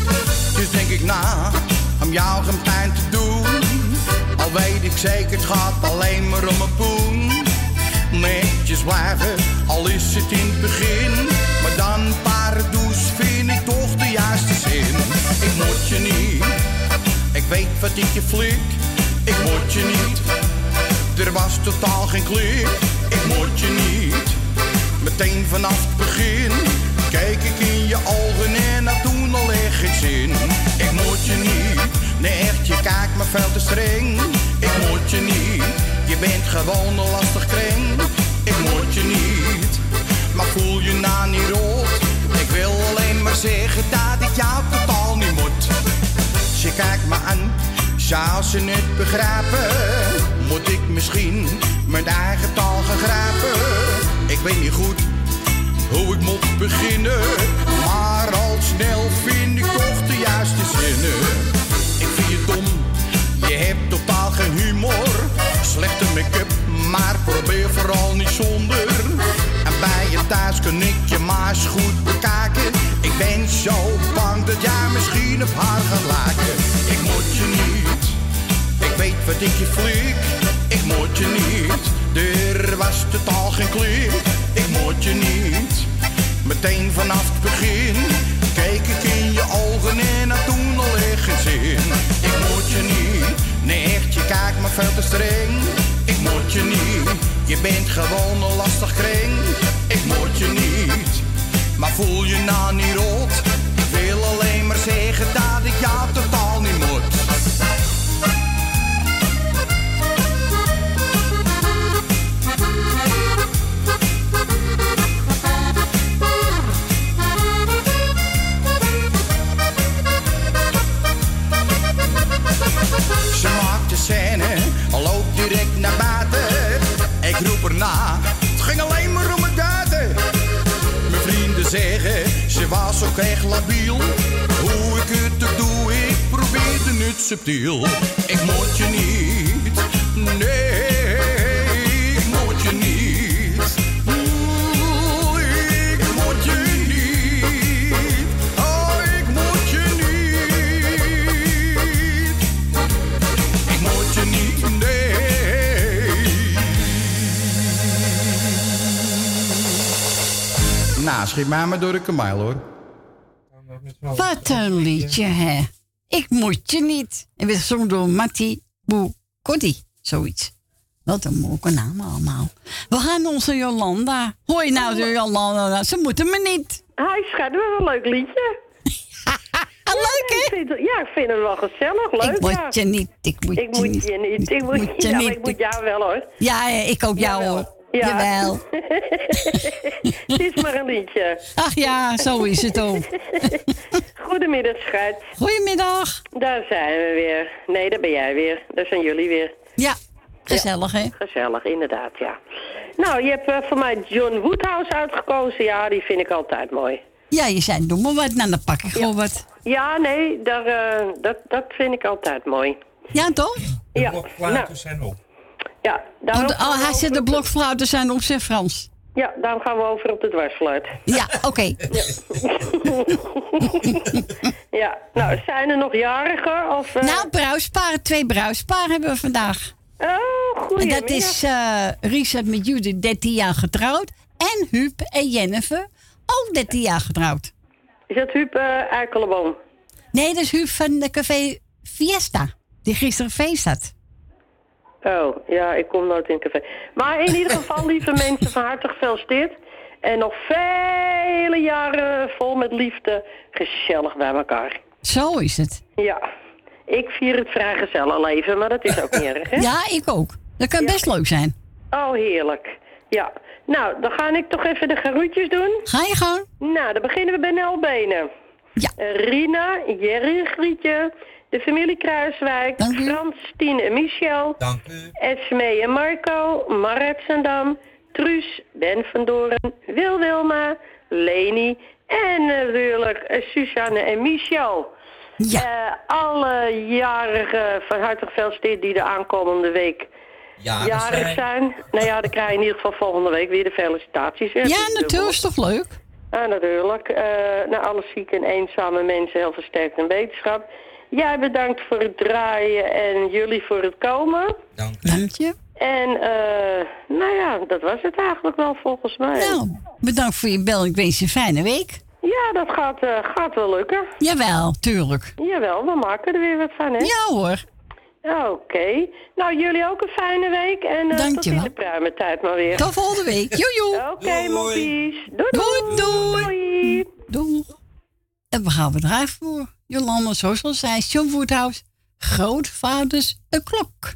Dus denk ik na om jou geen pijn te doen. Al weet ik zeker het gaat alleen maar om een poen. Netjes blijven, al is het in het begin. Maar dan paradoes vind ik toch de juiste zin. Ik moet je niet, ik weet wat ik je flik. Ik moet je niet, er was totaal geen klik. Ik moet je niet, meteen vanaf het begin. Kijk ik in je ogen en dat toen al echt geen zin. Ik moet je niet, nee echt, je kijkt me veel te streng. Ik moet je niet, je bent gewoon een lastig kring. Ik moet je niet, maar voel je nou niet rot. Ik wil alleen maar zeggen dat ik jou totaal niet moet. Ze kijkt me aan, zou ze het begrijpen? Moet ik misschien mijn eigen taal gaan grijpen? Ik weet niet goed hoe ik moet beginnen. Maar al snel vind ik toch de juiste zinnen. Ik vind je dom, je hebt totaal geen humor. Slechte make-up, maar probeer vooral niet zonder. En bij je thuis kun ik je maar eens goed bekijken. Ik ben zo bang dat jij misschien op haar gaat lijken. Ik moet je niet, ik weet wat ik je flik. Ik moet je niet, er was totaal geen klik. Ik moet je niet, meteen vanaf het begin. Keek ik in je ogen en toen Ik moet je niet, nee echt, je kijkt me veel te streng. Ik moet je niet, je bent gewoon een lastig kring. Ik moet je niet, maar voel je nou niet rot. Ik wil alleen maar zeggen dat ik jou totaal scène, loopt direct naar buiten. Ik roep erna, het ging alleen maar om het duiten. Mijn vrienden zeggen, ze was ook echt labiel. Hoe ik het ook doe, ik probeerde het subtiel. Ik moet je niet, nee, Nou, schiet mij maar door de kamail hoor. Wat een liedje, hè? Ik moet je niet. En werd gezongen door Matti Boekotti. Zoiets. Wat een mooie naam allemaal. We gaan onze Jolanda. Hoor je nou de Jolanda? Ze moeten me niet. Hij schat, wat een leuk liedje. leuk, hè? Ja, ik vind het wel gezellig, leuk. Ik moet ja. je niet. Ik moet, Ik moet je niet. Ik moet, moet je ja, niet. ik moet jou wel hoor. Ja, ja, ik ook jou hoor. Ja. Jawel. Het is maar een liedje. Ach ja, zo is het ook. Goedemiddag, schat. Goedemiddag. Daar zijn we weer. Nee, daar ben jij weer. Daar zijn jullie weer. Ja, gezellig hè? Gezellig, inderdaad, ja. Nou, je hebt eh, voor mij John Woodhouse uitgekozen. Ja, die vind ik altijd mooi. Ja, je zei, doe maar wat. Nou, dan pak ik gewoon wat. Ja, nee, daar, eh, dat, dat vind ik altijd mooi. Ja, toch? Ja, Blokfluiten nou, zijn op. ja, daarom, Oh, oh, hij zet de blokfluiten zijn op zijn Frans. ja, daarom gaan we over op de dwarsfluit. Ja, oké. Ja, nou, zijn er nog jarigen? Of, eh, Nou, bruisparen. Twee bruisparen hebben we vandaag. Oh, En goeie. dat is eh Richard met Judith, 13 jaar getrouwd. En Huub en Jennifer, ook 13 jaar getrouwd. Is dat Huub uh? Nee, dat is Huub van de café Fiesta. Die gisteren feest had. Oh, ja, ik kom nooit in het café. Maar in ieder geval, lieve mensen, van harte gefeliciteerd. En nog vele jaren vol met liefde, gezellig bij elkaar. Zo is het. Ja, ik vier het vrijgezellenleven, maar dat is ook niet erg, hè? Ja, ik ook. Dat kan best leuk zijn. Oh, heerlijk. Ja. Nou, dan ga ik toch even de garoetjes doen. Ga je gewoon? Nou, dan beginnen we bij Nel Benen. Ja. Rina, Jerry Grietje, de familie Kruiswijk, Frans, Tien en Michel. Dank u. Esmee en Marco, Maret Zandam, Truus, Ben van Doren, Wil Wilma, Leni en natuurlijk eh, Suzanne en Michel. Ja. alle jarigen van harte gefeliciteerd die de aankomende week Jarig jarig zijn. zijn. Nou ja, dan krijg je in ieder geval volgende week weer de felicitaties. Ja, natuurlijk. Is toch leuk? Ja, natuurlijk. Eh nou, alle zieke en eenzame mensen heel versterkt en wetenschap. Jij bedankt voor het draaien en jullie voor het komen. Dank je. En eh, nou ja, dat was het eigenlijk wel volgens mij. Nou, bedankt voor je bel. Ik wens je een fijne week. Ja, dat gaat, eh, gaat wel lukken. Jawel, tuurlijk. Jawel, we maken er weer wat van, hè? Ja hoor. Oké. Nou, jullie ook een fijne week. En eh tot in de pruimentijd maar weer. Tot volgende week. Joejoe. Oké, moppies. Doei, Doei, doei. doei. Doei. En we gaan bedrijf voor. Jolanda, zoals al zei, John. Grootvaders een klok.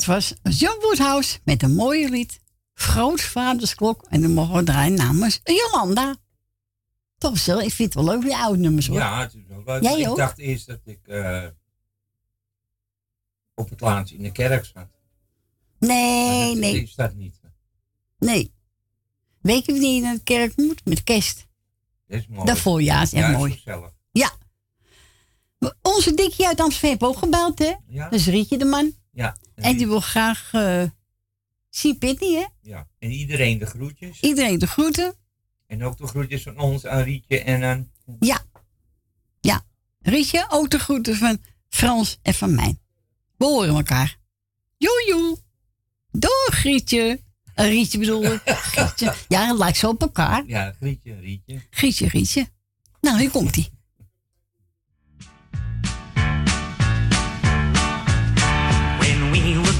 Dat was John Woodhouse met een mooie lied. Grootvadersklok. En dan mogen we draaien namens Jolanda. Toch zo, ik vind het wel leuk, die oude nummers hoor. Ja, het is wel leuk. Jij ik ook? dacht eerst dat ik eh, op het laatst in de kerk zat. Nee, dat nee, is dat niet. nee. Weet je wanneer je naar de kerk moet? Met kerst. Dat is mooi. Dat voorjaar is echt Ja, is mooi. gezellig. Ja. Onze Dikkie uit Amsterdam heeft ook gebeld, hè? Ja. Dat is Rietje de man. Ja. En die wil graag eh zien Pitney, hè? ja. En iedereen de groetjes. Iedereen de groeten. En ook de groetjes van ons aan Rietje en aan... Ja. Ja. Rietje, ook de groeten van Frans en van mij. We horen elkaar. Joejoe. Door, Grietje. Eh, Rietje bedoel ik. Grietje. Ja, het lijkt zo op elkaar. Ja, Rietje, Rietje. Grietje, Rietje. Nou, hier komt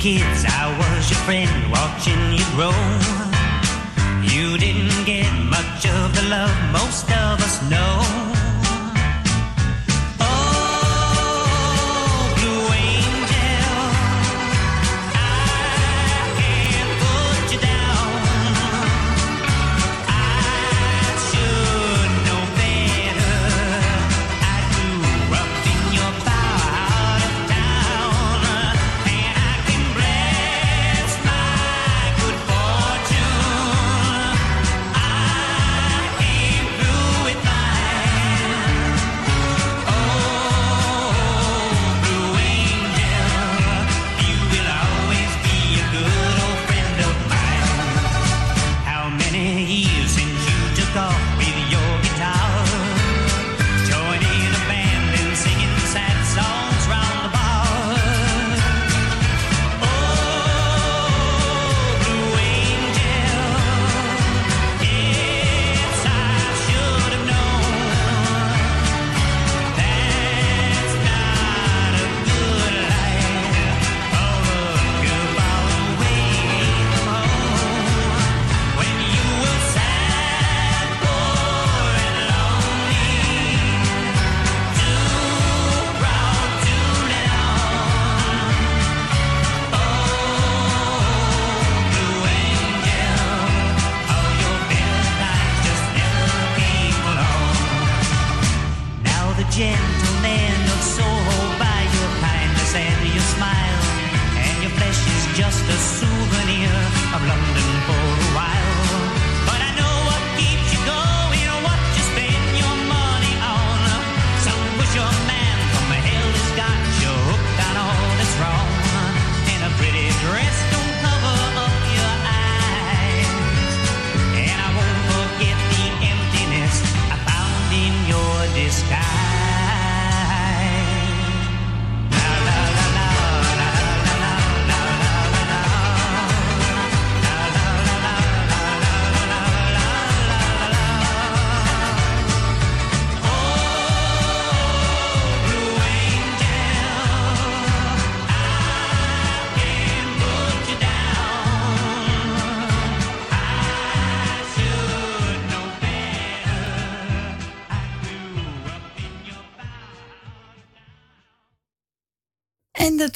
kids, I was your friend watching you grow. You didn't get much of the love most of us know.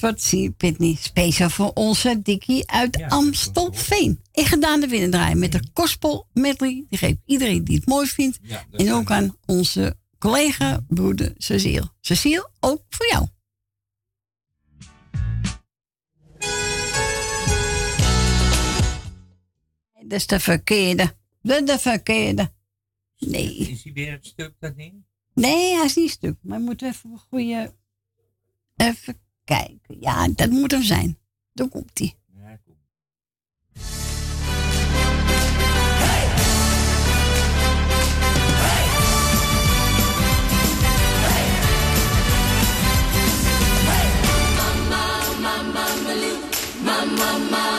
En wordt zie Pitney speciaal voor onze Dikkie uit Amstelveen. Ik ga daar de winnen draaien met de gospel medley. Die geeft iedereen die het mooi vindt. Ja, en ook aan onze collega, broeder Cecile. Cecile, ook voor jou. Dat is de verkeerde. Dat is de verkeerde. Nee. Is hij weer het stuk dat niet? Nee, hij is niet stuk. Maar we moeten even een goede. Even kijken. Ja, dat moet hem zijn. Dan komt hij. Save your soul, Mama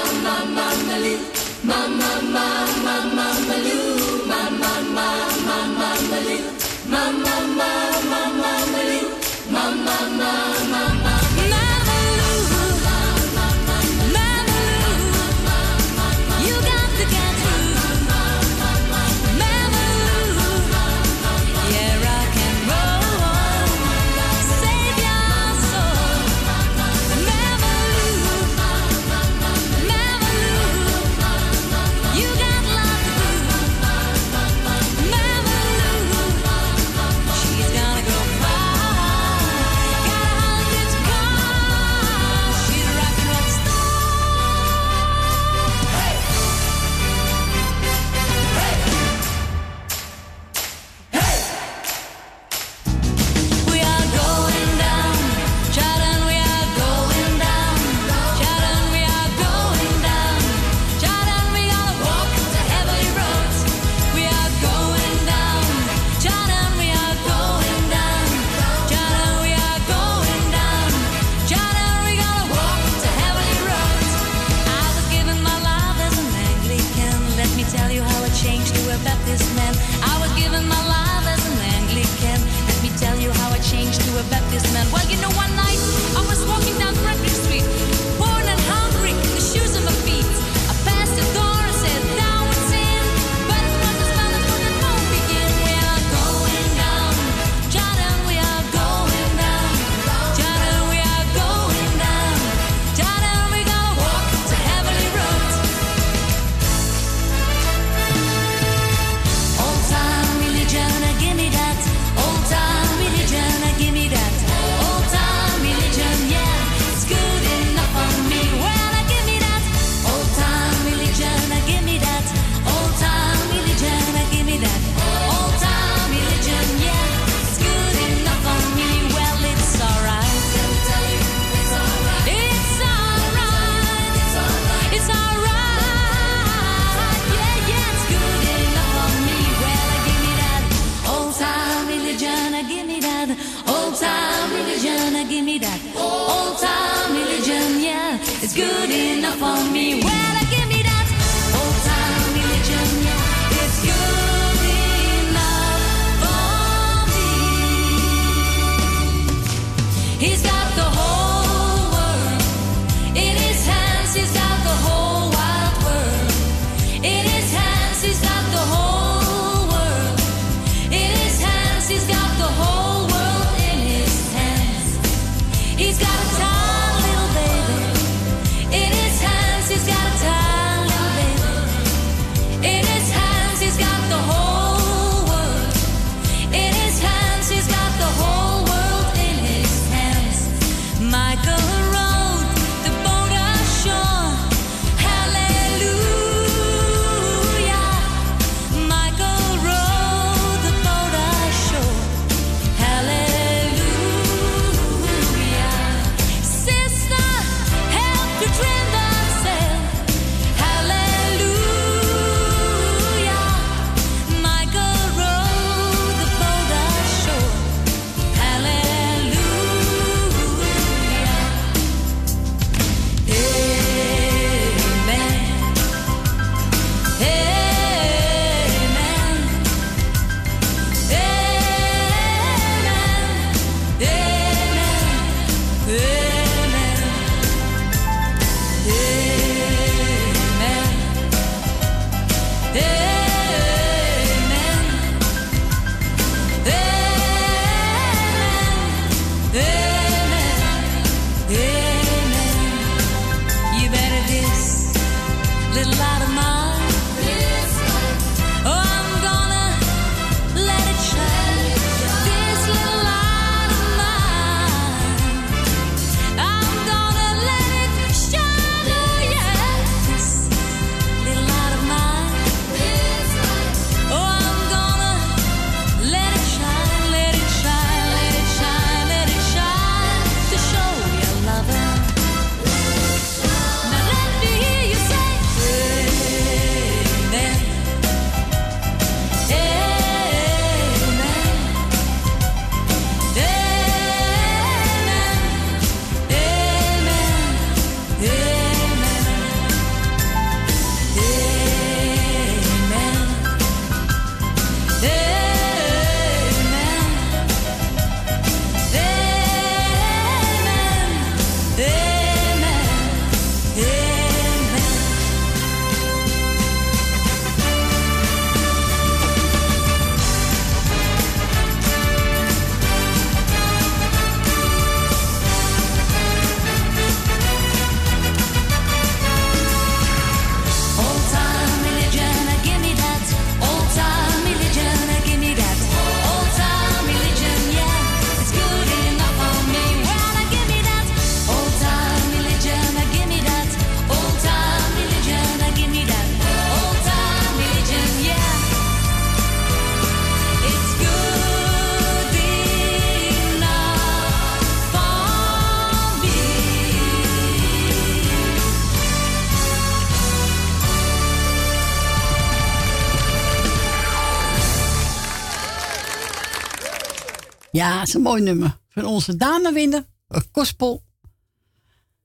is een mooi nummer. Van onze Dana winnen. Een gospel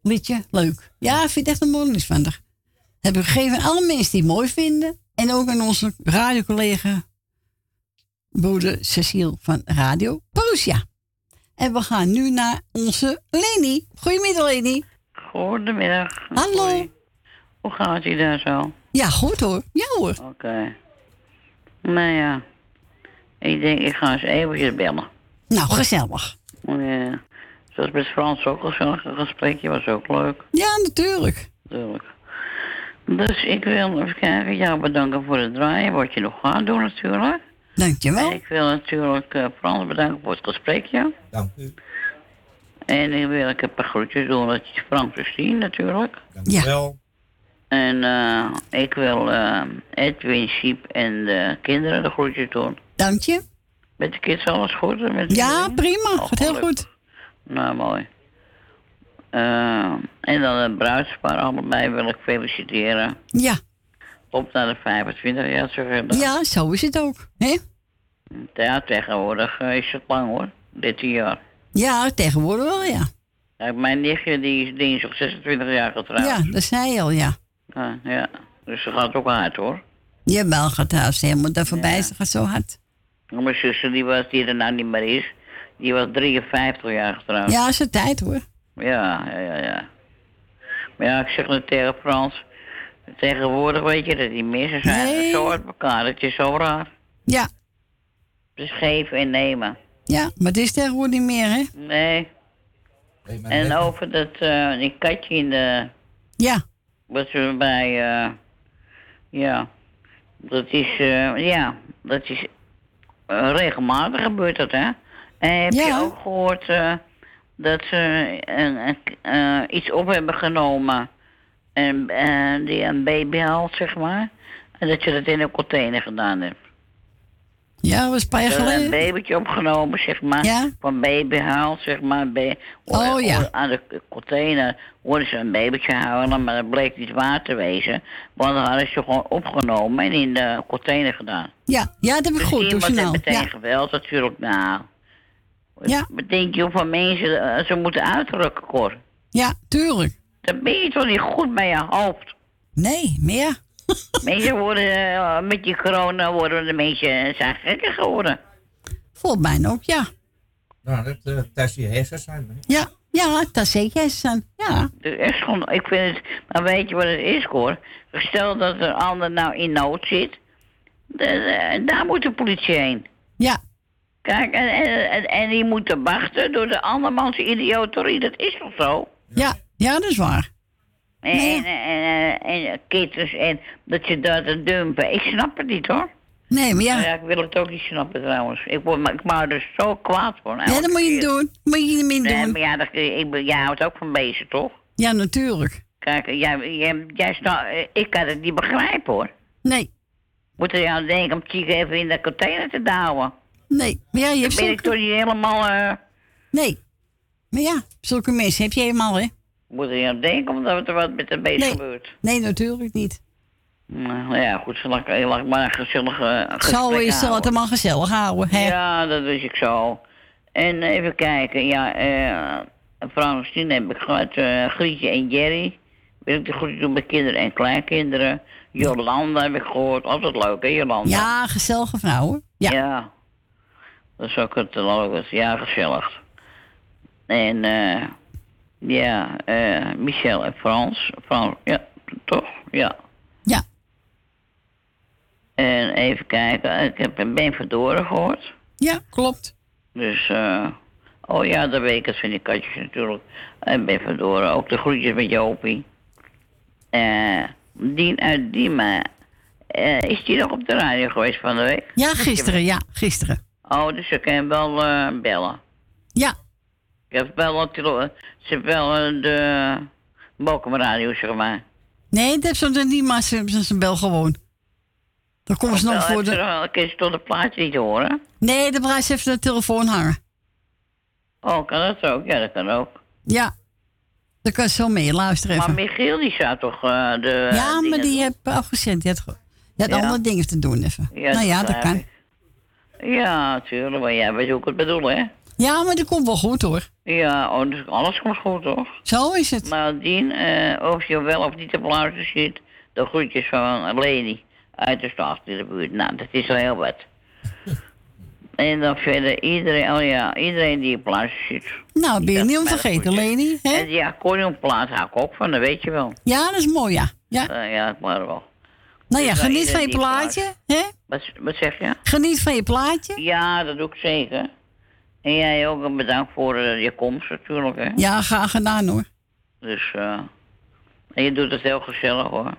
liedje. Leuk. Ja, ik vind het echt een mooi van haar. Hebben we gegeven aan alle mensen die het mooi vinden. En ook aan onze radiocollega broeder Cecile van Radio Prussia. En we gaan nu naar onze Leni. Goedemiddag Leni. Goedemiddag. Hallo. Hoi. Hoe gaat ie daar zo? Ja, goed hoor. Ja hoor. Oké. Nou ja. Ik denk, ik ga eens eventjes bellen. Nou, gezellig. Ja. Zoals met Frans ook al zo'n gesprekje was ook leuk. Ja, natuurlijk. Natuurlijk. Dus ik wil even kijken, jou bedanken voor het draaien, wat je nog gaat doen natuurlijk. Dankjewel. En ik wil natuurlijk eh, Frans bedanken voor het gesprekje. Dank u. En ik wil ik een paar groetjes doen dat je Frans te zien natuurlijk. Dankjewel. En eh, ik wil eh, Edwin, Siep en de kinderen de groetjes doen. Dank je. Met de kids alles goed? En Met Ja, prima. Oh, Gaat heel goed. Nou, mooi. Eh, en dan het bruidspaar allebei wil ik feliciteren. Ja. Op naar de 25 jaar ik Ja, zo is het ook. hè? Ja, tegenwoordig is het lang hoor. 13 jaar. Ja, tegenwoordig wel, ja. Mijn nichtje die is dinsdag 26 jaar getrouwd. Ja, dat zei je al, ja. Ja. Dus ze gaat ook hard hoor. Jawel, gaat haast helemaal daar voorbij. Ze gaat zo hard. Mijn zuster die, was, die er nou niet meer is, die was 53 jaar getrouwd. Ja, is het tijd hoor. Ja, ja, ja, ja. Maar ja, ik zeg het tegen Frans. Tegenwoordig weet je dat meer. Ze zijn zo uit elkaar. Het is zo raar. Ja. Dus geven en nemen. Ja, maar het is tegenwoordig niet meer, hè? Nee. En over dat eh die katje in de... Ja. Wat ze bij... eh ja. Dat is... eh ja. Dat is... eh, regelmatig gebeurt dat, hè? En heb je ook gehoord eh, dat ze een, eh, iets op hebben genomen... En, die een baby haalt, zeg maar. En dat je dat in een container gedaan hebt. Ja, dat was een paar jaar Ze hebben een geleden. babytje opgenomen, zeg maar. Van baby haalt, zeg maar. Ba Oh, ja. Aan de container hoorden ze een babytje huilen, maar dat bleek niet waar te wezen. Want dan hadden ze gewoon opgenomen en in de container gedaan. Ja, ja, dat heb ik Dus goed. Iemand heeft meteen Ja. geweld natuurlijk. Nou, Ja. wat denk je hoeveel mensen eh, ze moeten uitrukken, Cor? ja, tuurlijk. Dan ben je toch niet goed bij je hoofd? Nee, meer. Mensen worden, eh, met die corona worden de mensen zijn gekker geworden. Volgens mij ook, ja. Nou, dat, uh, dat je hersens zijn. hè? Ja, ja, dat zeker is aan. Ja. Dus echt gewoon, ik vind het, maar weet je wat het is, hoor? Stel dat een ander nou in nood zit, de- de- daar moet de politie heen. Ja. Kijk, en, en, en, en die moeten wachten door de andermans idioterie, dat is toch zo? Ja, ja, dat is waar. En, en, en, en, en kittens en dat je dat dumpen, ik snap het niet hoor. Nee, maar ja. Nou ja, ik wil het ook niet snappen trouwens. Ik word maar- ik maak er zo kwaad van. Ja, dat moet je doen. Moet je niet meer Nee, doen. maar ja, dat, ik, jij houdt ook van beesten, toch? Ja, natuurlijk. Kijk, jij, jij, jij sta, ik kan het niet begrijpen hoor. Nee. Moet er aan denken om Chico even in de container te douwen? Nee, maar ja, je Dan hebt ben ik toch niet helemaal... eh Nee. Maar ja, zulke mensen heb je helemaal, hè? Moet er aan denken omdat er wat met de beest gebeurt? Nee, natuurlijk niet. Nou ja, goed, laat ik maar een gezellig eh, gesprek Zo is het houden. allemaal gezellig houden, hè? Ja, dat wist ik zo. En even kijken, ja, eh Frans, tien heb ik gehad, eh, Grietje en Jerry. Wil ik de groeten doen bij kinderen en kleinkinderen. Jolanda heb ik gehoord, altijd leuk hè, Jolanda? Ja, gezellige vrouwen. Ja. Dat is ook het leuk, ja, gezellig. En eh ja, eh Michel en Frans. Frans, ja, toch? Ja. Ja. En even kijken, ik heb een Ben Verdoren gehoord. Ja, klopt. Dus, eh oh ja, ik, dat vind ik katjes natuurlijk. En Ben Verdoren, ook de groetjes met Jopie. Eh Dien uit. Eh, is die nog op de radio geweest van de week? Ja, gisteren, ja, gisteren. Oh, dus ze kan wel eh, bellen. Ja. Ik heb wel, een tele- ze wel eh, de Bokum radio, zeg maar. Nee, dat hebben ze niet, maar ze hebben zijn bel gewoon. Dan komen ze nog Wel, voor ze de... nog- Kun je tot het plaatje niet horen? Nee, de prijs heeft de telefoon hangen. Oh, kan dat ook? Ja, dat kan ook. Ja. Dan kan je zo mee luisteren Maar even. Michiel, die zou toch eh, de... ja, maar die heb afgezend. Die had, die had Ja. andere dingen te doen even. Ja, nou ja, dat dat kan. Ja, natuurlijk, maar jij weet hoe ik het bedoel, hè? Ja, maar dat komt wel goed hoor. Ja, oh, dus alles komt goed, toch? Zo is het. Maar Dien, eh, of je wel of niet op luisteren zit, de groetjes van Leni uit de stad in de buurt. Nou, dat is al heel wat. en dan verder iedereen, oh ja, iedereen die op luisteren zit. Nou, ben je Dat niet om is te vergeten, Leni. Hè? En die accordeonplaat hou ik ook van, dat weet je wel. Ja, dat is mooi, ja. Ja. Eh, ja, maar wel. Nou ja, Dus, eh, geniet van je plaatje. Hè? Wat, wat zeg je? Geniet van je plaatje. Ja, dat doe ik zeker. En jij ook bedankt voor eh, je komst natuurlijk, hè. Ja, graag gedaan hoor. Dus, eh en je doet het heel gezellig, hoor.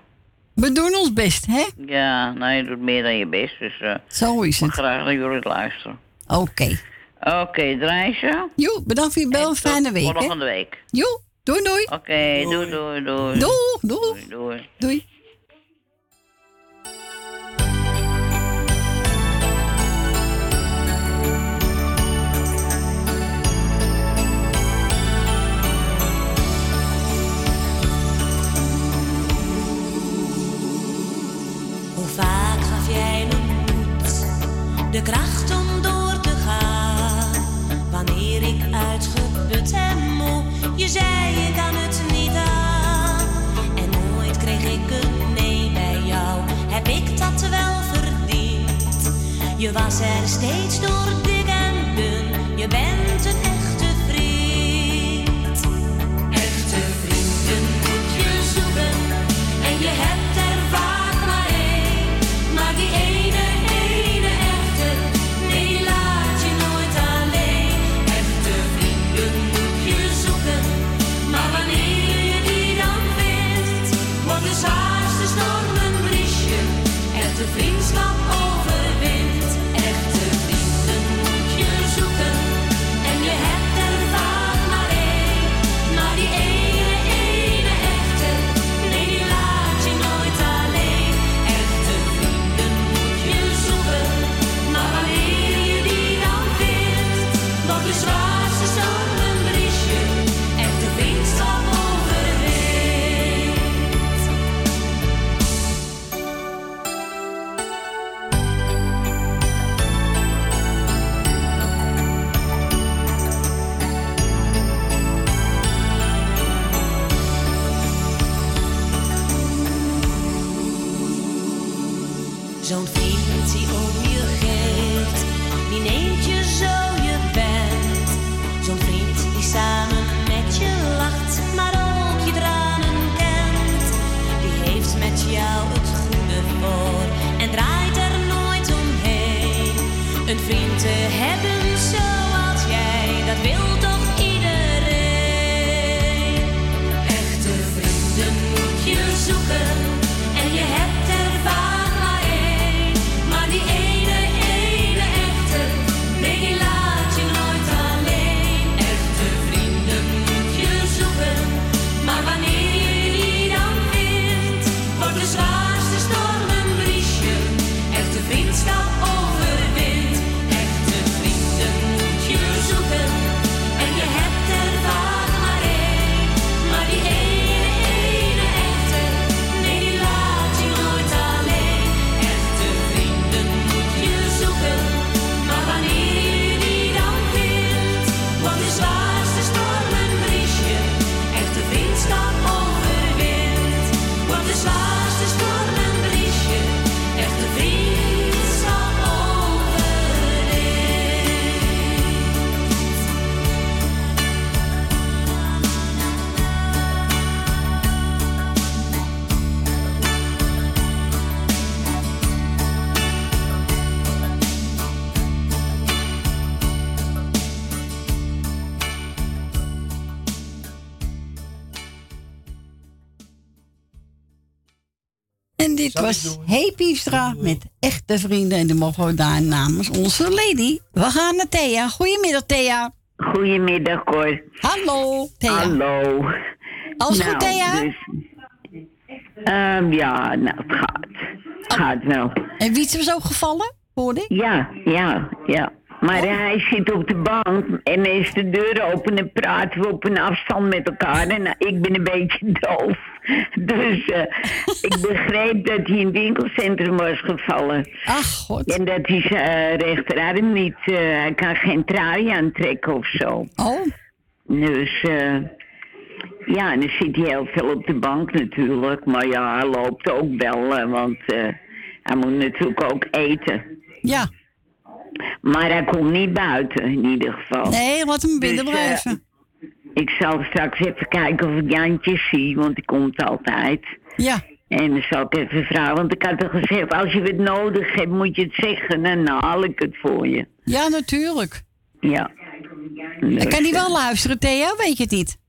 We doen ons best, hè? Ja, nou, je doet meer dan je best, dus... eh Zo is het. graag naar jullie luisteren. Oké. Oké, draai ze. Jo, bedankt voor je bel. Fijne week, hè? Volgende week. Jo, doei doei. Oké, doei, doei, doei. Doeg, doeg. Doei, doei. Doei. de kracht om door te gaan. Wanneer ik uitgeput en moe, je zei ik kan het niet aan. En nooit kreeg ik het nee bij jou, heb ik dat wel verdiend. Je was er steeds door dit was Hey Piefstra met echte vrienden. En de we daar namens onze lady. We gaan naar Thea. Goedemiddag, Thea. Goedemiddag, Cor. Hallo, Thea. Hallo. Alles Nou, goed, Thea? dus- Ehm, ja, nou, het gaat. Het gaat wel. En wie is er zo gevallen, hoorde ik? Ja, ja, ja. Maar hij zit op de bank en is de deur open en praten we op een afstand met elkaar. En nou, ik ben een beetje doof. Dus eh, ik begreep dat hij in het winkelcentrum was gevallen. Ach, god. En dat hij zijn eh, rechterarm niet, eh, hij kan geen trui aantrekken of zo. Oh. Dus eh, ja, en dan zit hij heel veel op de bank natuurlijk. Maar ja, hij loopt ook wel, want eh, hij moet natuurlijk ook eten. Ja. Maar hij komt niet buiten, in ieder geval. Nee, laat hem binnen Dus, blijven. Ik zal straks even kijken of ik Jantje zie, want die komt altijd. Ja. En dan zal ik even vragen, want ik had er gezegd, als je het nodig hebt, moet je het zeggen. Dan haal ik het voor je. Ja, natuurlijk. Ja. En Dus, kan hij wel luisteren, Thea? Weet je het niet?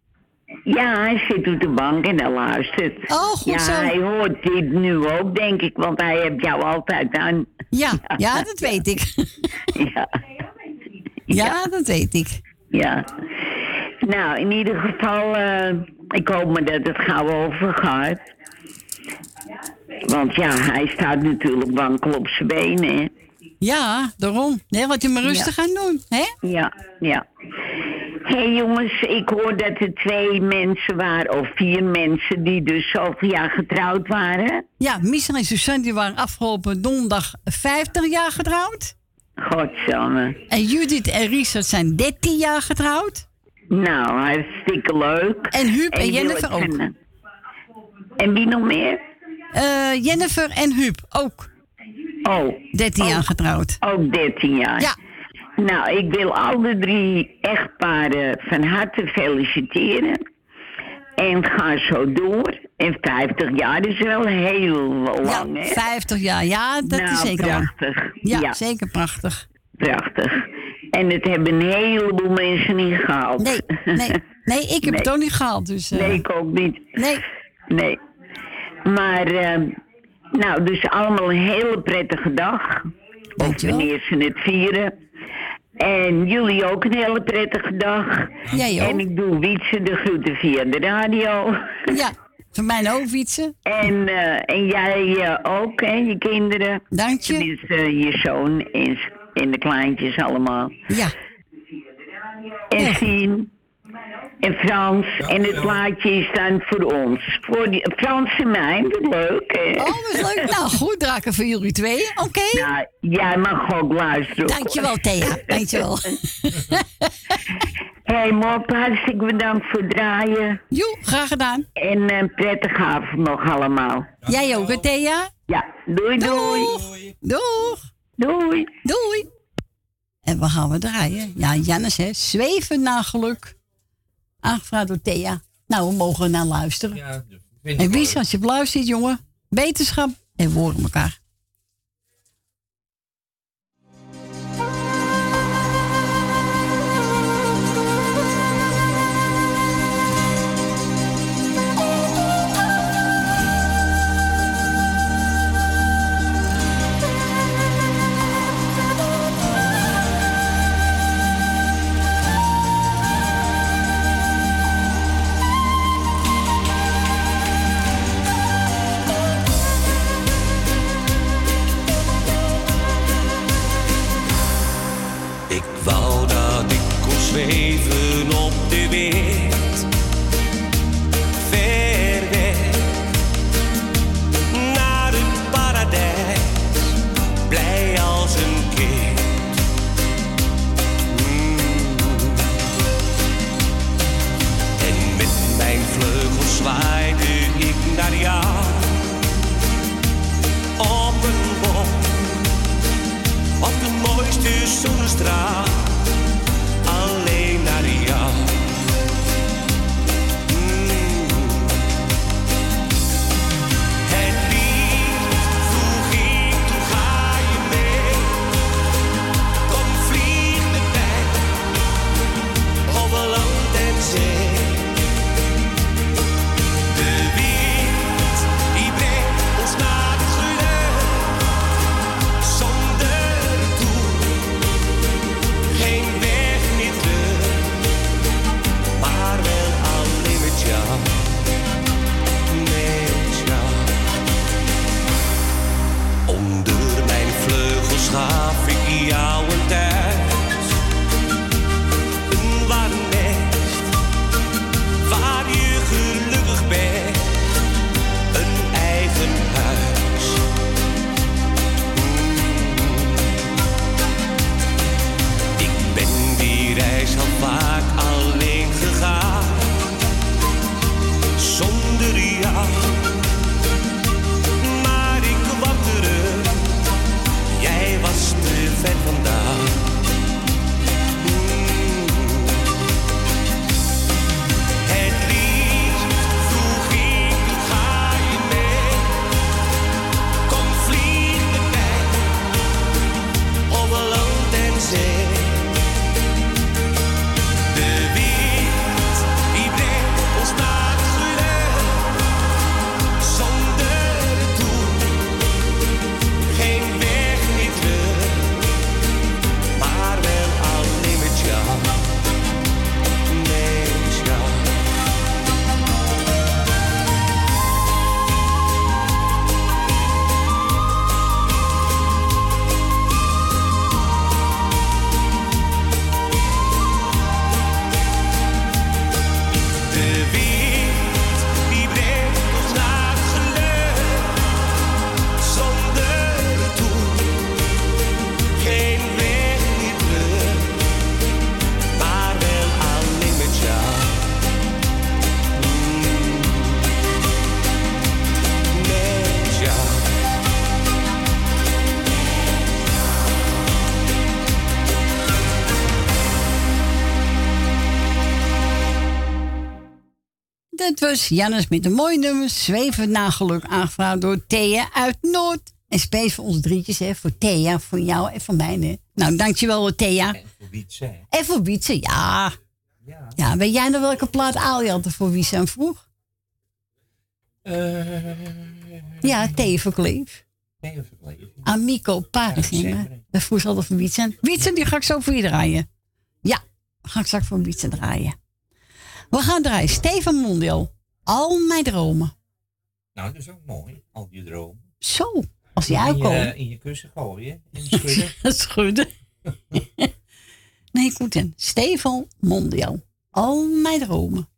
Ja, hij zit op de bank en hij luistert. Oh, goed ja, zo. hij hoort dit nu ook, denk ik, want hij heeft jou altijd aan. Ja, ja, dat weet ik. Ja. Ja, dat weet ik. Ja. Nou, in ieder geval, eh, ik hoop maar dat het gauw overgaat. Want ja, hij staat natuurlijk wankel op zijn benen, hè. Ja, daarom. Nee, laat je maar rustig Ja. gaan doen, hè? Ja, ja. Hé hey jongens, ik hoor dat er twee mensen waren, of vier mensen, die dus zoveel jaar getrouwd waren. Ja, Michel en Suzanne die waren afgelopen donderdag 50 jaar getrouwd. Godsamme. En Judith en Richard zijn 13 jaar getrouwd. Nou, hartstikke leuk. En Huub en, Jennifer ook. En wie nog meer? Eh, Jennifer en Huub ook. Oh. 13 jaar getrouwd. Ook 13 jaar. Ja. Nou, ik wil al de drie echtparen van harte feliciteren. En ga zo door. En 50 jaar is wel heel lang, hè? 50 jaar, ja, dat Nou, is zeker lang. prachtig. Ja, Ja. zeker prachtig. Prachtig. En het hebben een heleboel mensen niet gehaald. Nee, nee, nee, ik heb Nee. het ook niet gehaald. Dus, eh, Nee, ik ook niet. Nee. Nee. Maar, eh, nou, dus allemaal een hele prettige dag. Of wanneer ze het vieren. En jullie ook een hele prettige dag. Jij ook. En ik doe Wietse de groeten via de radio. Ja, van mij ook fietsen. En, eh, en jij eh, ook, hè, je kinderen. Dank je. Tenminste, je zoon en, s- en de kleintjes allemaal. Ja. En Sien. En Frans. En het plaatje is dan voor ons. Voor die, Frans en mij, wat leuk, hè? Oh, wat leuk. Nou, goed, draken voor jullie twee. Oké. Nou, jij mag ook luisteren. Dankjewel, Thea. Dankjewel. Hé, hey, Mop, hartstikke bedankt voor het draaien. Jo, graag gedaan. En een prettige avond nog allemaal. Jij ook, hè, Thea? Ja, doei, doei. Doeg. Doei. Doei. En we gaan we draaien. Ja, Jannes, hè. Zweven naar geluk. Aangevraagd door Thea. Nou, we mogen naar luisteren. vind en wie als je luistert, jongen. Wetenschap en we horen elkaar. Ik Jannes met een mooi nummer. Zweven na geluk aangevraagd door Thea uit Noord. En space voor ons drietjes, hè. Voor Thea, voor jou en voor mij, hè. Nou, dankjewel, Thea. Voor Wietse, hè? En voor Wietse, ja. ja. weet jij nog welke plaat had er voor Wietse aan vroeg? Ja, Thea Verkleef. Thea Verkleef. Amico Paris. Dat vroeg ze altijd voor Wietse. En Wietse, die ga ik zo voor je draaien. Ja, ga ik straks voor Wietse draaien. We gaan draaien. Steven Mondial. Al mijn dromen. Nou, dat is ook mooi. Al je dromen. Zo, als die In je- uitkomen. In je kussen gooien. In de schudden. Goed. nee, goed dan. Stefan Mondial. Al mijn dromen.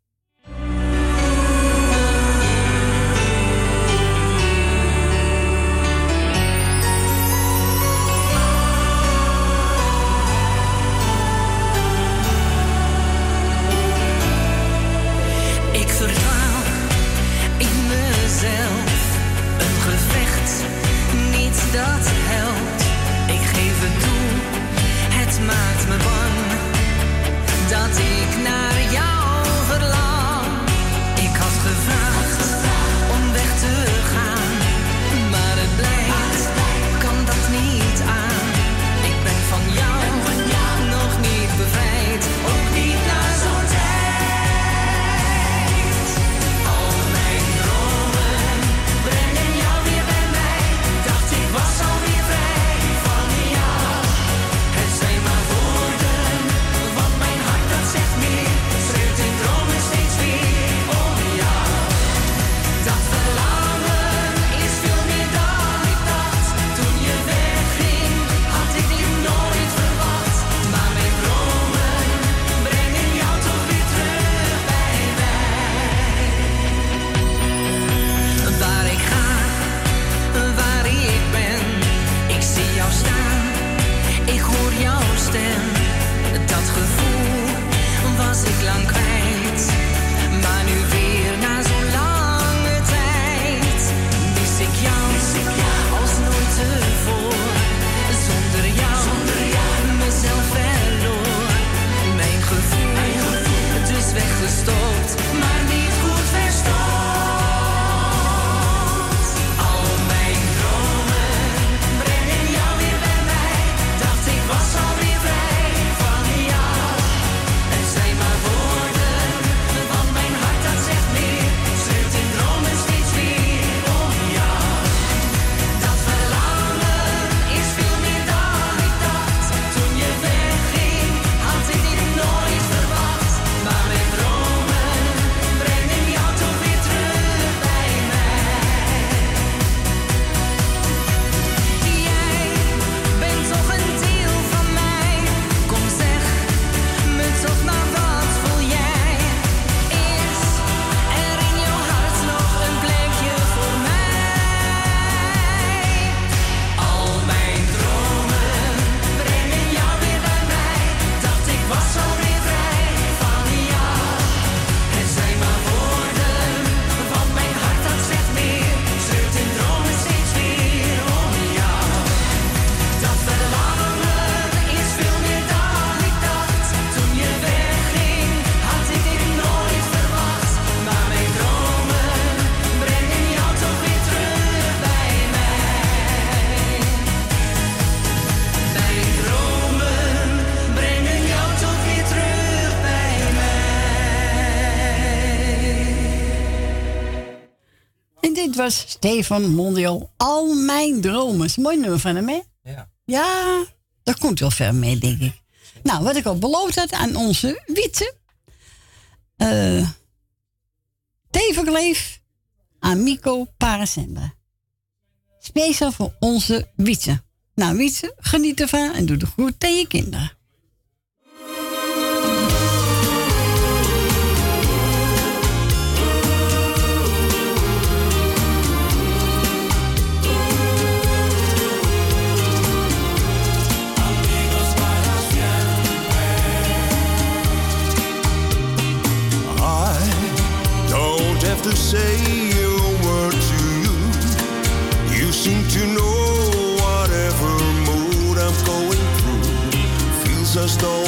Was Stefan Mondial. Al mijn dromen. Is een mooi nummer van hem, hè? Ja. Ja, daar komt wel ver mee, denk ik. Nou, wat ik al beloofd had aan onze Wietse. eh Teverkleef, Amico Parasembra. Speciaal voor onze Wietse. Nou, Wietse, geniet ervan en doe de groet tegen je kinderen. Have to say a word to you. You seem to know whatever mood I'm going through. Feels as though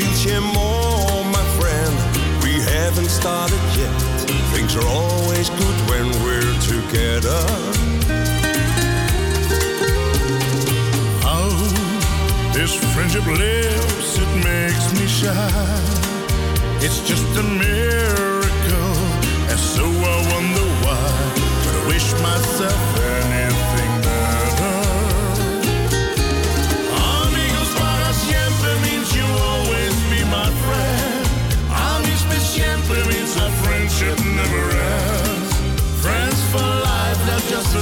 And we'll more, my friend. We haven't started yet. Things are always good when we're together. How this friendship lives, it makes me shy. It's just a miracle, and so I wonder why. But I wish myself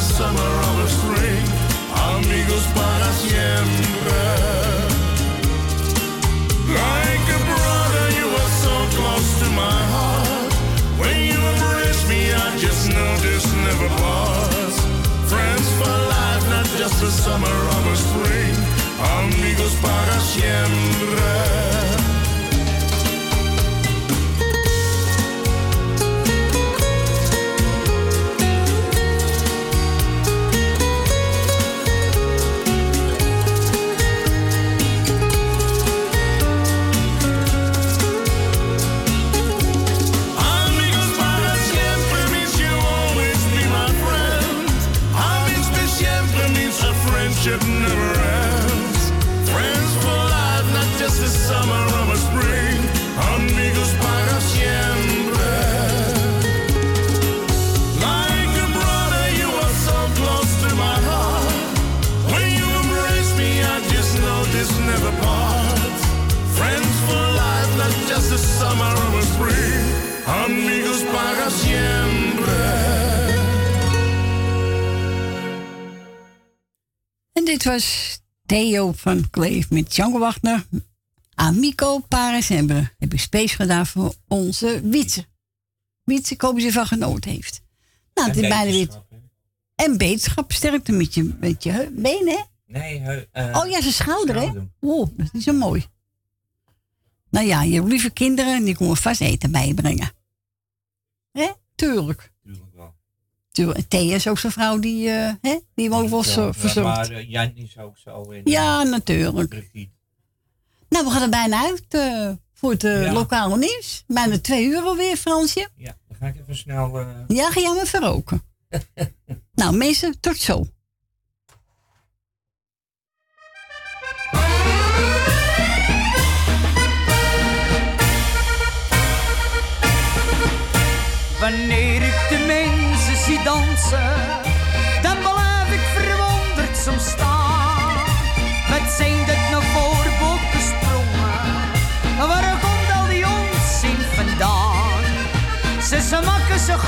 summer or spring. Amigos para siempre. Was Theo van Kleef met Django. Amico Paris hebben heb ik space gedaan voor onze Wietse. Wietse, ik hoop ze van genoten heeft. Nou, het is bijna weer. En beterschap sterkte met je, met je benen, hè? Nee, eh, oh ja, zijn schouder, hè? Oh, dat is zo mooi. Nou ja, je lieve kinderen, die komen vast eten bijbrengen. Hè? Tuurlijk. Thea is ook zo'n vrouw die, eh hè? die ook wel zo- Ja, verzorgt. Maar eh, Jan is ook zo. En, Ja, eh, natuurlijk. Brigitte. Nou, we gaan er bijna uit eh, voor het Ja. lokale nieuws. Bijna twee uur alweer, Fransje. Ja, dan ga ik even snel... eh, Ja, ga jij me verroken. nou, mensen, tot zo. Wanneer ik dansen, dan blijf ik verwonderd zo staan. Wat zijn dat nou voor bokken sprongen? Waar komt al die onzin vandaan? Ze ze gooien, ze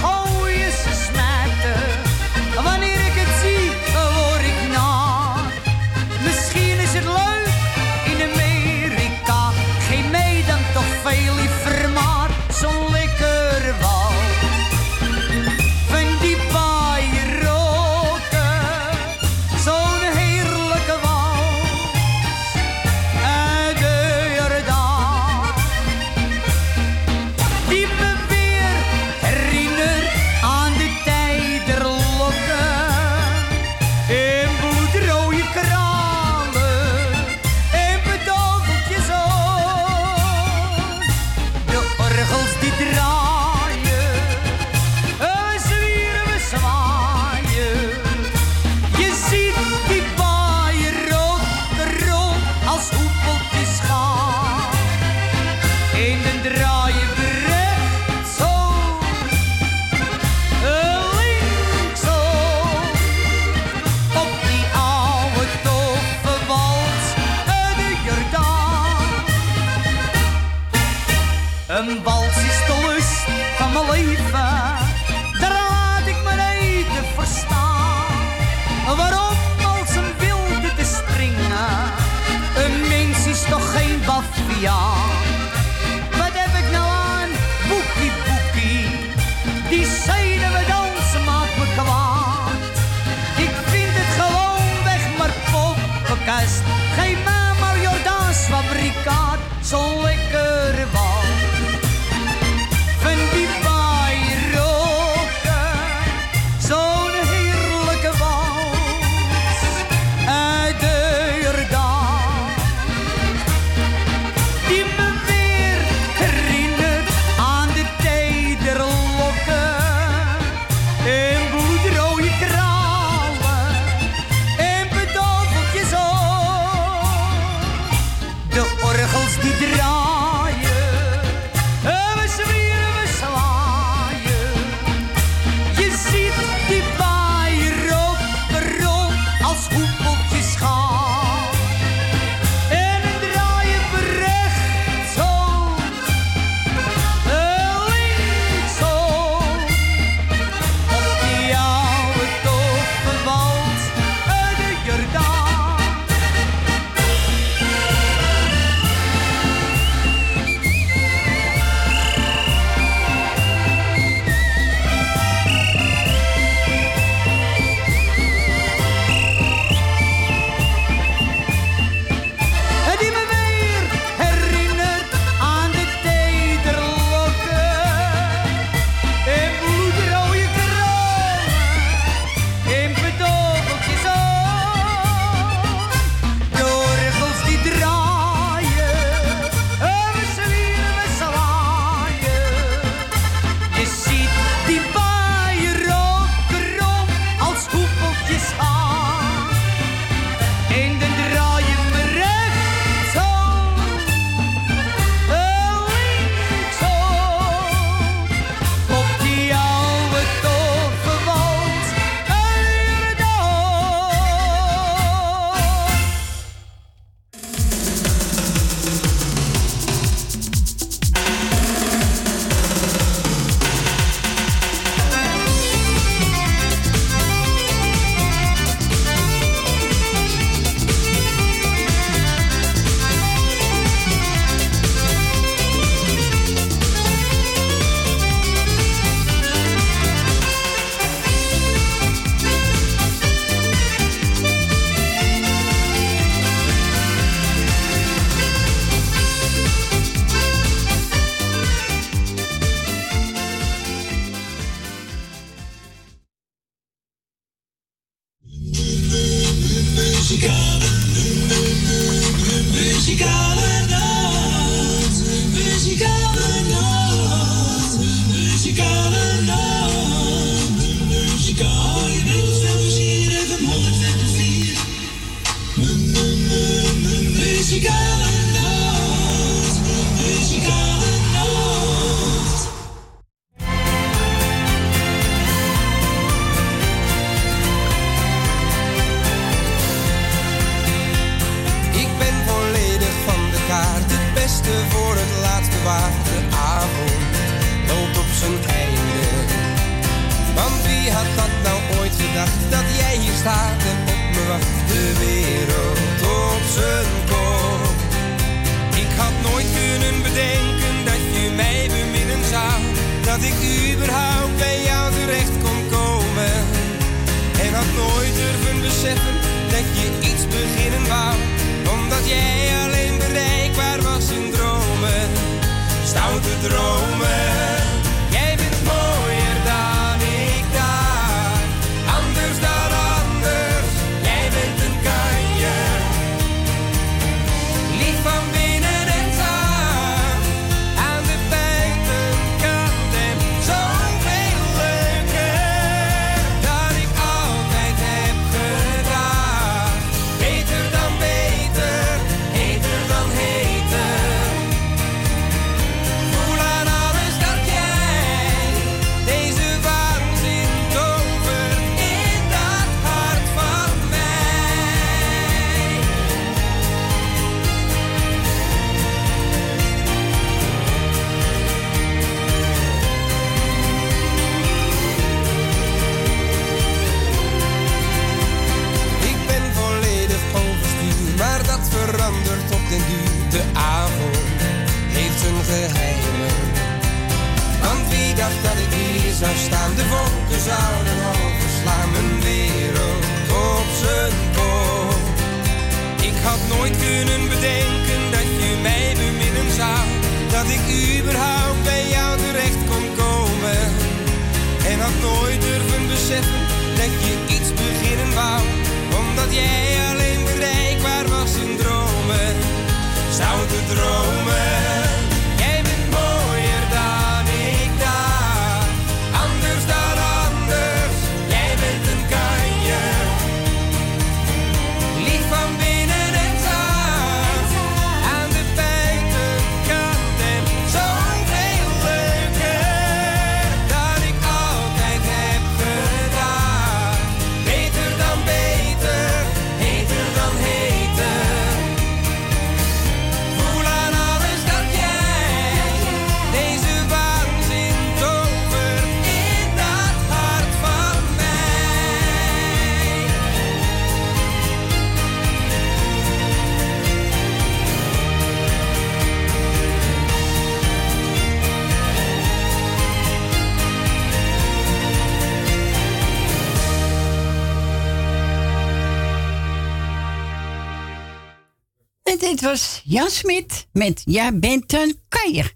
dit was Jan Smit met jij bent een keier.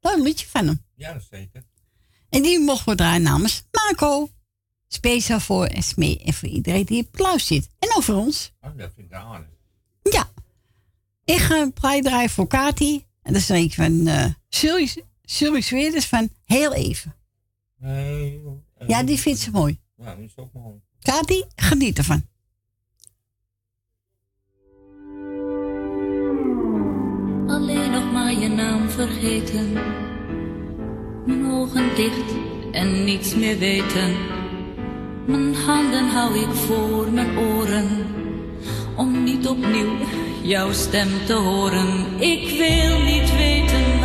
Dat een liedje van hem. Ja, zeker. En die mochten we draaien namens Marco. Speciaal voor Esme en voor iedereen die op applaus zit. En over ons. Oh, dat vind ik aan. Ja. Ik ga een plaat draaien voor Kati. En dat is een van eh, uh, Sylvie van Heel Even. Eh, ja, die vindt ze mooi. Ja, die is ook mooi. Kati, geniet ervan. je naam vergeten. Mijn ogen dicht en niets meer weten. Mijn handen hou ik voor mijn oren, om niet opnieuw jouw stem te horen. Ik wil niet weten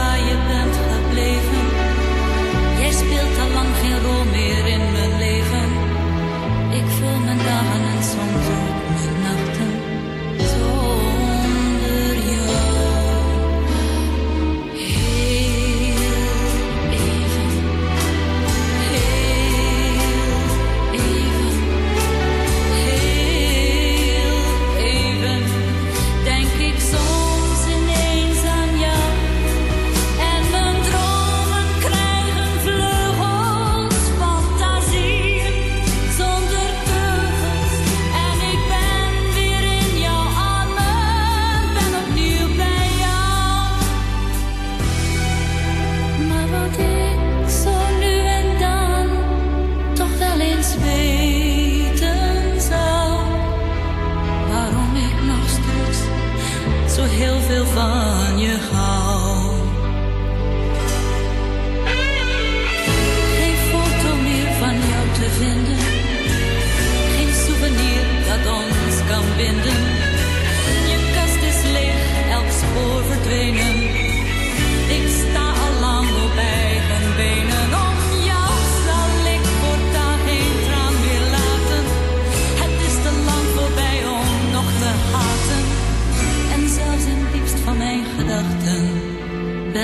heart.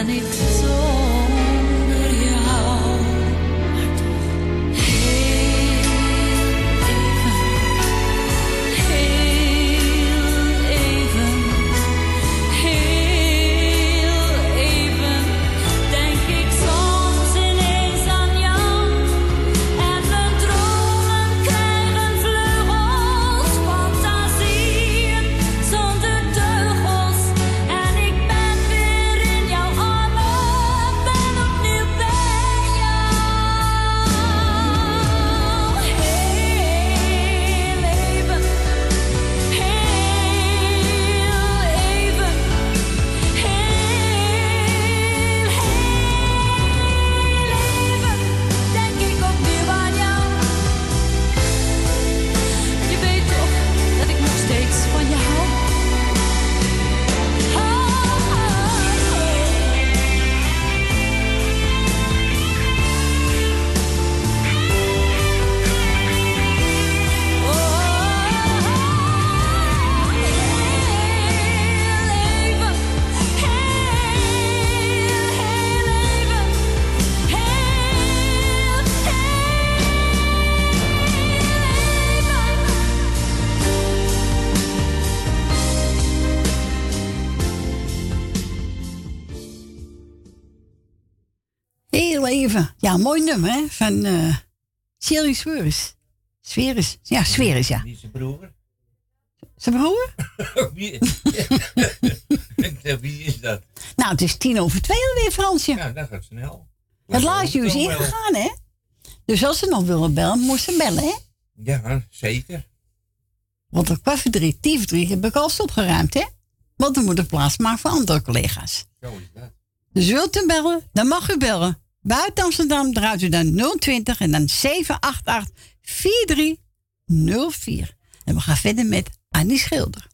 many Ja, mooi nummer, hè? Van eh Sherry Sweris. Sweris. Ja, Sweris, ja. Wie is zijn broer? Zijn broer? wie, wie is dat? Nou, het is tien over twee alweer, Fransje. Ja, dat gaat snel. Het laatste uur is ingegaan, hè? Dus als ze nog willen bellen, moesten ze bellen, hè? Ja, zeker. Want kwart voor drie, heb ik al opgeruimd, hè? Want we moeten plaats maken voor andere collega's. Zo is dat. Dus wilt u bellen, dan mag u bellen. Buiten Amsterdam draait u dan 020 en dan 788 4304. En we gaan verder met Annie Schilder.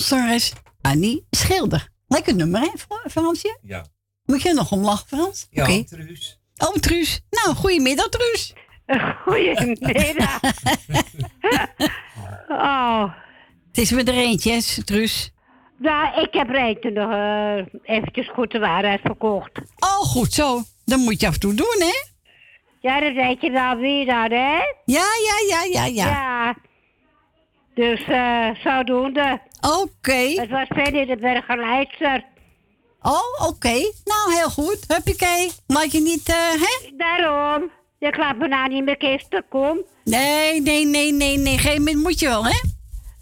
Zangeres Annie Schilder. Lekker nummer, hè, Fra- Fransje? Ja. Moet je nog om lachen, Frans? Ja, Oké. Truus. Oh, Truus. Nou, goedemiddag, Truus. Goedemiddag. oh. Het is weer er eentje, hè, Truus. Nou, ik heb Rijten nog eh, eventjes goed de waarheid verkocht. Oh, goed zo. Dat moet je af en toe doen, hè? Ja, dat weet je dan weer dan, hè? Ja, ja, ja, ja, ja. Ja. Dus, eh, zodoende. Oké. Het was verder de Bergerleidster. Oh, oké. Nou, heel goed. Huppakee. Laat je niet, eh, hè? Daarom. Je laat me nou niet meer kisten, kom. Nee, nee, nee, nee, nee. Geen moment moet je wel, hè?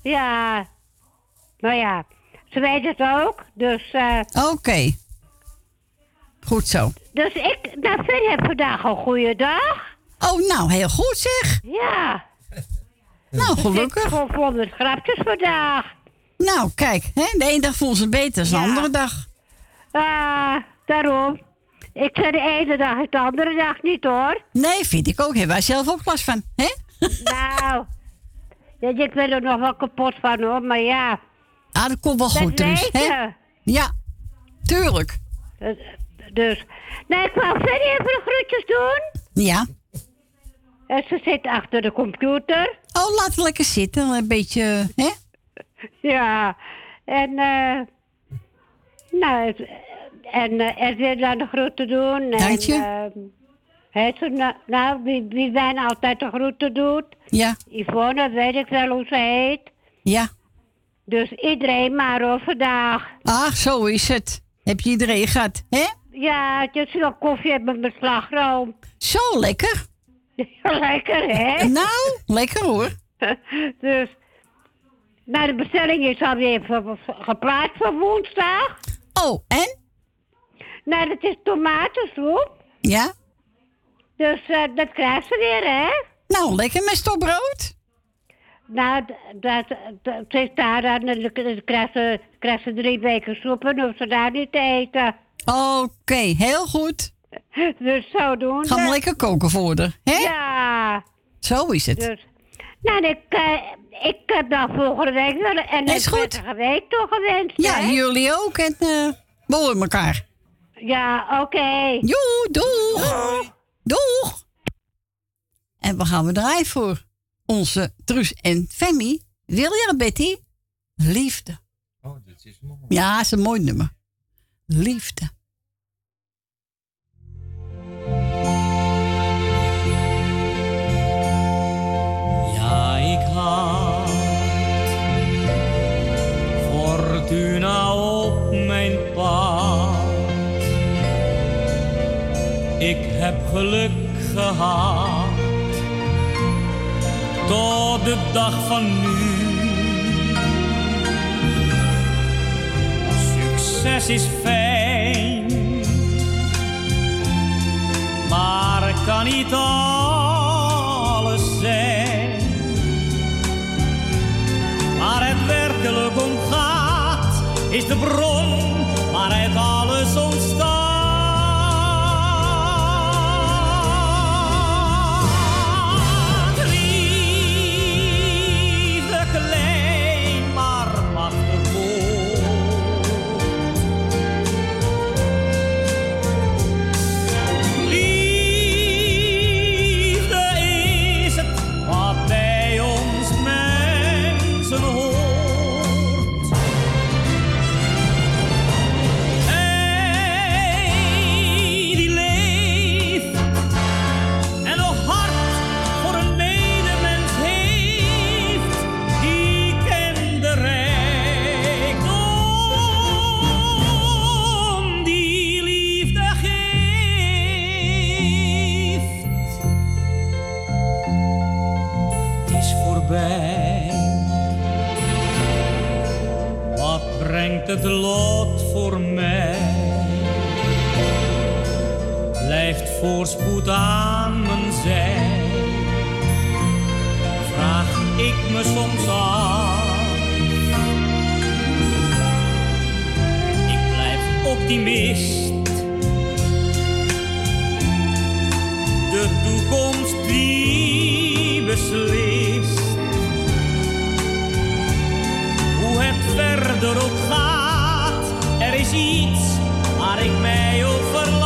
Ja. Nou ja, ze weet het ook. Dus, eh... Oké. Goed zo. Dus ik, nou, Finn heb vandaag een goede dag. Oh, nou, heel goed zeg. Ja. Nou, gelukkig. Ik heb gewoon 100 grapjes vandaag. Nou, kijk, hè, de ene dag voelt ze beter dan de andere dag. Ah, daarom. Ik zei de ene dag is de andere dag niet hoor. Nee, vind ik ook. Hebben wij zelf ook last van, hè? Nou, ja, ik ben er nog wel kapot van hoor, maar ja. Ah, dat komt wel goed, dat weet hè? je. Ja, tuurlijk. Dus, dus. Nee, ik wou verder even de groetjes doen. Ja. En ze zit achter de computer. Oh, laat het lekker zitten. Een beetje, hè? Ja, en eh. nou, het- en eh, er weer dan de groeten doen. Dank je. En, eh, nou, nou, wie, wie bijna altijd de groeten doet. Ja. Yvonne, weet ik wel hoe ze heet. Ja. Dus iedereen maar hoor, vandaag. Ah, zo is het. Heb je iedereen gehad, hè? Ja, het is wel koffie met slagroom. Zo, lekker. lekker, hè? Nou, lekker hoor. dus, nou, de bestelling is alweer geplaatst voor woensdag. Oh, en? Nou, dat is tomatensoep. Ja? Dus eh, dat krijgt ze weer, hè? Nou, lekker met stokbrood. Nou, dat, dat, is daar aan, en dan dan krijgt ze, krijgt ze drie weken soep en hoeft ze daar niet te eten. Oké, heel goed. Dus zo doen Ga maar lekker koken voor haar, hè? Ja. Zo is het. Dus, nou, ik, eh, ik heb dan volgende week wel en Is een goed. prettige week toegewenst, Ja, hè? jullie ook. En eh we horen elkaar. Ja, oké. Joe, doeg. Doeg. En we gaan we draaien voor onze Truus en Femi. Wil je dat, Betty? Liefde. Oh, dat is mooi. Ja, dat is een mooi nummer. Liefde. Ja, ik had fortuna op mijn pad. Ik heb geluk gehad tot de dag van nu. Succes is fijn, maar kan niet alles zijn. Waar het werkelijk om gaat, is de bron waaruit alles het lot voor mij? Blijft voorspoed aan mijn zij? Vraag ik me soms af. Ik blijf optimist. De toekomst die beslist. Hoe het verder ook gaat, iets waar ik mij op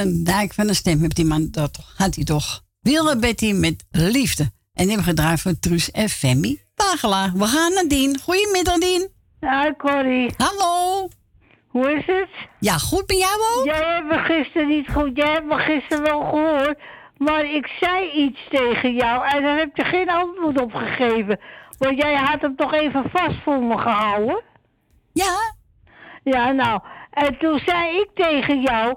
een dijk van een stem heeft die man. Dat had hij toch. Wilde Betty met liefde. En hebben gedraaid voor Truus en Femi Wagelaar. We gaan naar Dien. Goedemiddag, Dien. Hi, Corrie. Hallo. Hoe is het? Ja, goed bij jou ook? Jij hebt me gisteren niet goed. Jij hebt me gisteren wel gehoord. Maar ik zei iets tegen jou en daar heb je geen antwoord op gegeven. Want jij had hem toch even vast voor me gehouden? Ja. Ja, nou. En toen zei ik tegen jou...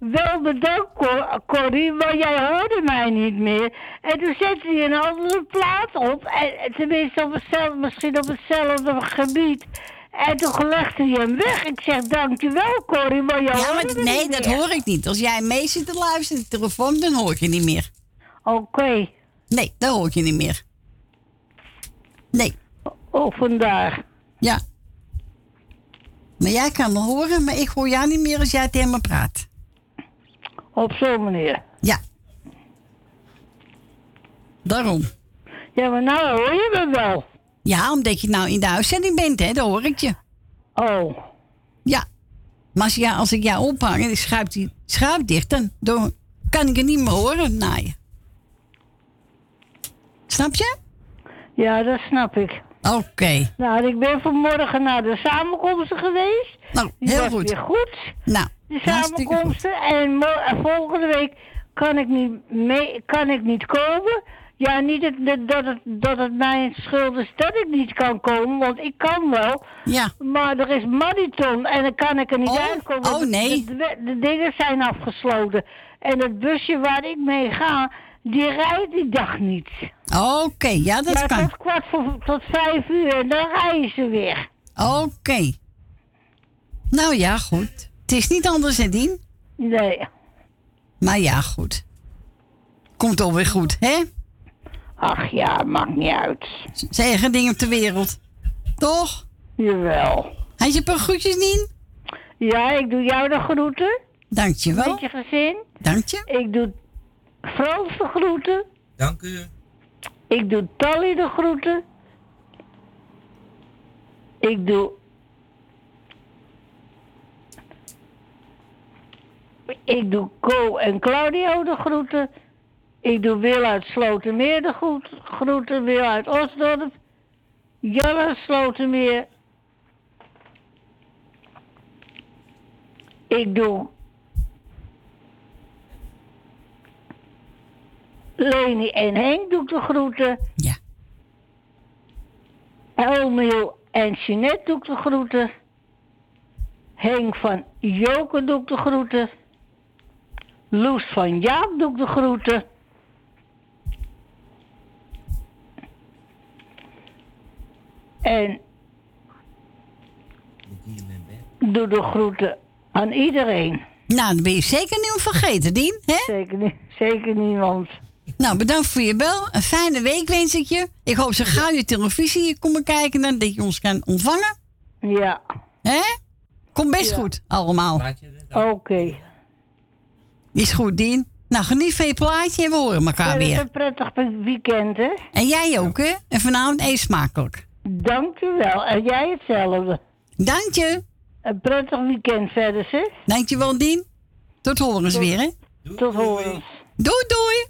Wel bedankt, Cor- Corrie, maar jij hoorde mij niet meer. En toen zette hij een andere plaat op. En, en tenminste, op hetzelfde, misschien op hetzelfde gebied. En toen legde hij hem weg. Ik zeg, dankjewel, Corrie, maar jij Ja, hoorde maar nee, niet dat meer. hoor ik niet. Als jij mee zit te luisteren, de telefoon, dan hoor ik je niet meer. Oké. Nee, dan hoor ik je niet meer. Nee. Oh, vandaar. Ja. Maar jij kan me horen, maar ik hoor jou niet meer als jij tegen me praat. Op zo'n manier. Ja. Daarom. Ja, maar nou hoor je me wel. Ja, omdat je nou in de uitzending bent, hè, dan hoor ik je. Oh. Ja. Maar als, ja, als ik jou ophang en ik schuif die schuif dicht, dan, dan kan ik het niet meer horen naar je. Snap je? Ja, dat snap ik. Oké. Nou, ik ben vanmorgen naar de samenkomsten geweest. Nou, heel goed. weer goed. Nou, De samenkomsten. En volgende week kan ik niet, mee, kan ik niet komen. Ja, niet het, dat, dat, het, dat het mijn schuld is dat ik niet kan komen, want ik kan wel. Ja. Maar er is marathon en dan kan ik er niet Oh, uitkomen. oh, nee. De, de, de dingen zijn afgesloten. En het busje waar ik mee ga, die rijdt die dag niet. Oké, ja, dat maar kan. tot kwart voor, tot vijf uur en dan rijden ze weer. Oké. Nou ja, goed. Het is niet anders, hè, Dien? Nee. Maar ja, goed. Komt alweer goed, hè? Ach ja, maakt niet uit. Zeggen dingen op de wereld. Toch? Jawel. Had je een paar groetjes, Dien? Ja, ik doe jou de groeten. Dankjewel. Met je gezin. Dank je. Ik doe Frans de groeten. Dank u. Ik doe Tally de groeten. Ik doe... Ik doe Co en Claudio de groeten. Ik doe Wil uit Slotermeer de groet- groeten. Wil uit Osdorp. Uit Slotermeer. Ik doe Leni en Henk doe ik de groeten. Ja. Elmiel en Jeanette doe ik de groeten. Henk van Joke doe ik de groeten. Loes van Jaap doe ik de groeten. En doe de groeten aan iedereen. Nou, dan ben je zeker niet vergeten, Dien, hè? Zeker, niet, zeker niemand. Nou, bedankt voor je bel. Een fijne week wens ik je. Ik hoop zo gauw je televisie komen kijken dan dat je ons kan ontvangen. Ja. Hè? Komt best Ja. goed, allemaal. Oké. Is goed, Dien. Nou, geniet van je plaatje en we horen elkaar weer. Een prettig weekend, hè? En jij ook, hè? En vanavond eet smakelijk. Dank u wel. En jij hetzelfde. Dank je. Een prettig weekend verder, zeg. Dank je wel, Dien. Tot horens weer, hè? Tot horens. Doei, doei.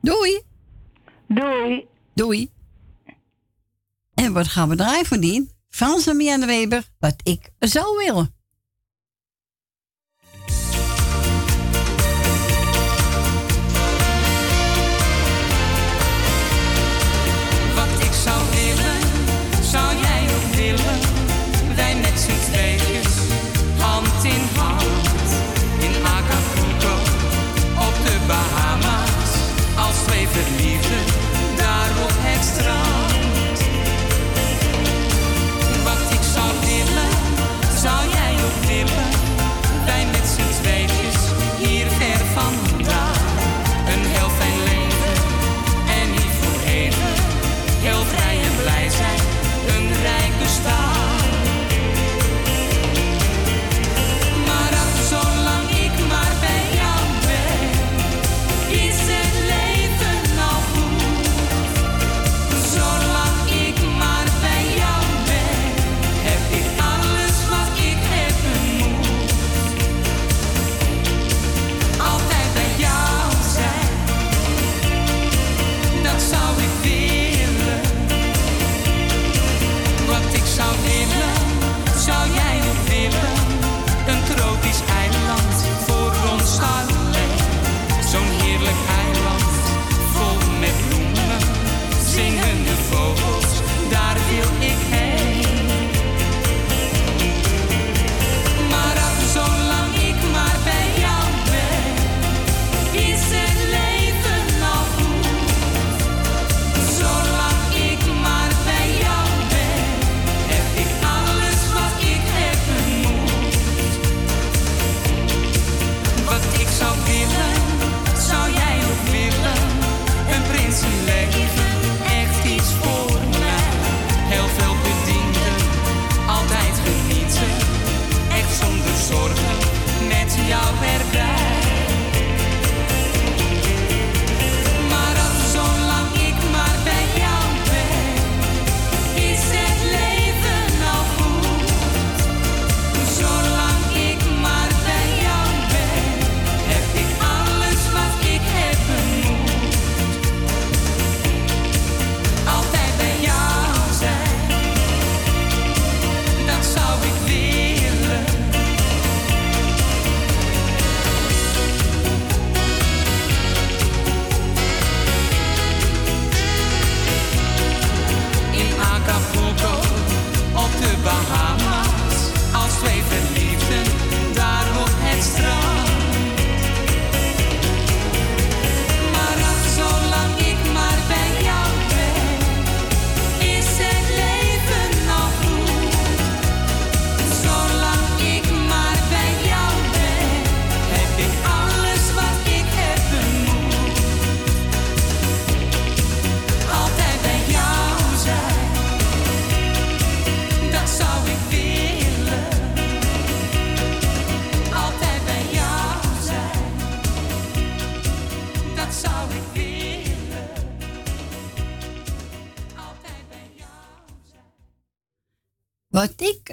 Doei. Doei. Doei. En wat gaan we draaien voor Dien? Frans en Mianne Weber, wat ik zou willen.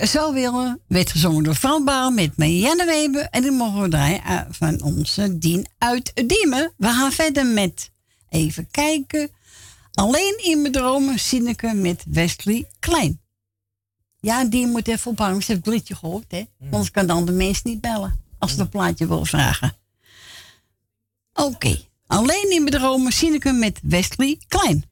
Zou willen, werd gezongen door Frans Baal met Marianne Weber. En die mogen we draaien eh, van onze Dien uit Diemen. We gaan verder met, even kijken. Alleen in mijn dromen, Sineke met Wesley Klein. Ja, die moet even ophangen. Ze heeft het liedje gehoord, hè. Anders kan dan de mens niet bellen. Als ze een plaatje wil vragen. Oké. Alleen in mijn dromen, Sineke met Wesley Klein.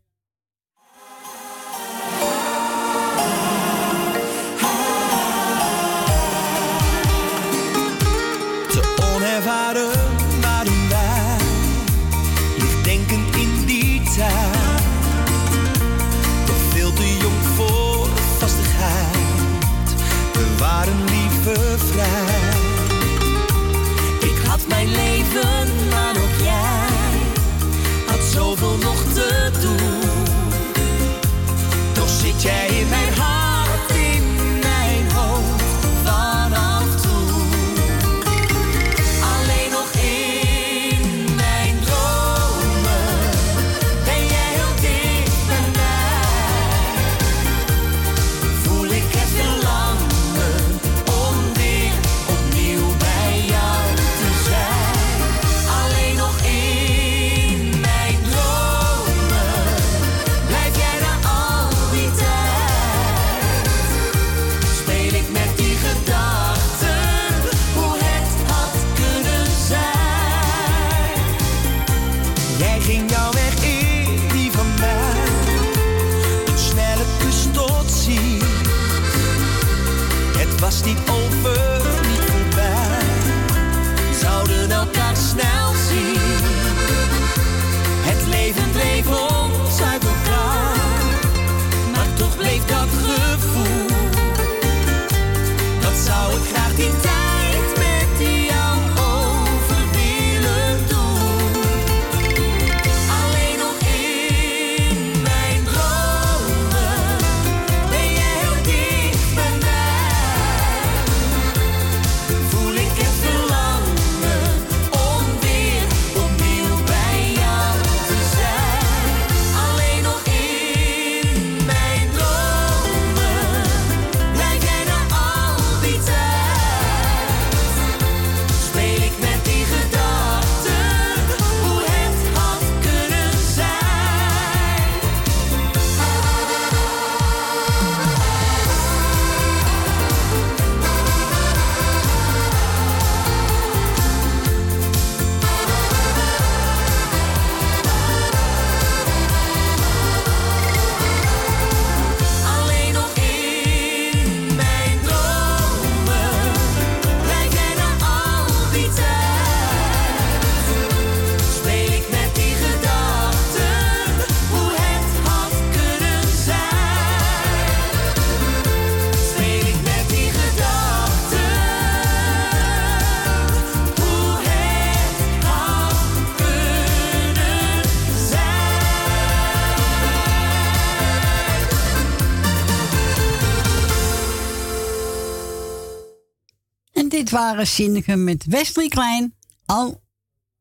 Dit waren Sineke met Wesley Klein. Al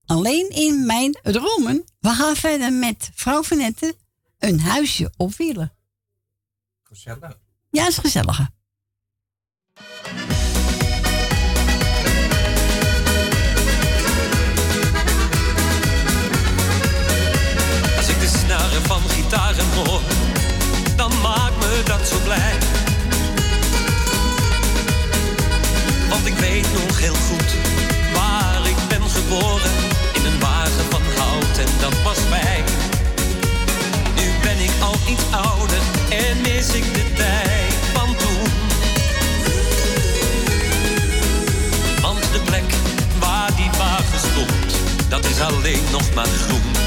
alleen in mijn dromen. We gaan verder met vrouw Vanette. Een huisje op wielen. Gezellig. Ja, is gezellig. Als ik de snaren van gitaren hoor, dan maakt me dat zo blij. Weet nog heel goed waar ik ben geboren. In een wagen van hout en dat was wij. Nu ben ik al iets ouder en mis ik de tijd van toen. Want de plek waar die wagen stond, dat is alleen nog maar groen.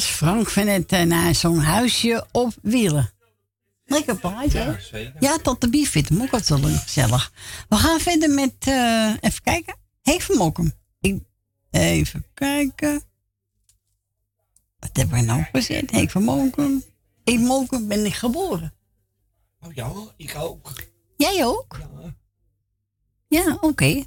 Was Frank van het eh, naar zo'n huisje op wielen. Lekker plaatje, hè? Ja, zeker. Ja, tot de bief vindt hem ook gezellig. We gaan verder met, eh, even kijken. Henk van Mokum. Even kijken. Wat hebben we nou gezet? Henk van Mokum. In Mokum ben ik geboren. Oh ja, ik ook. Jij ook? Ja, oké. Nou,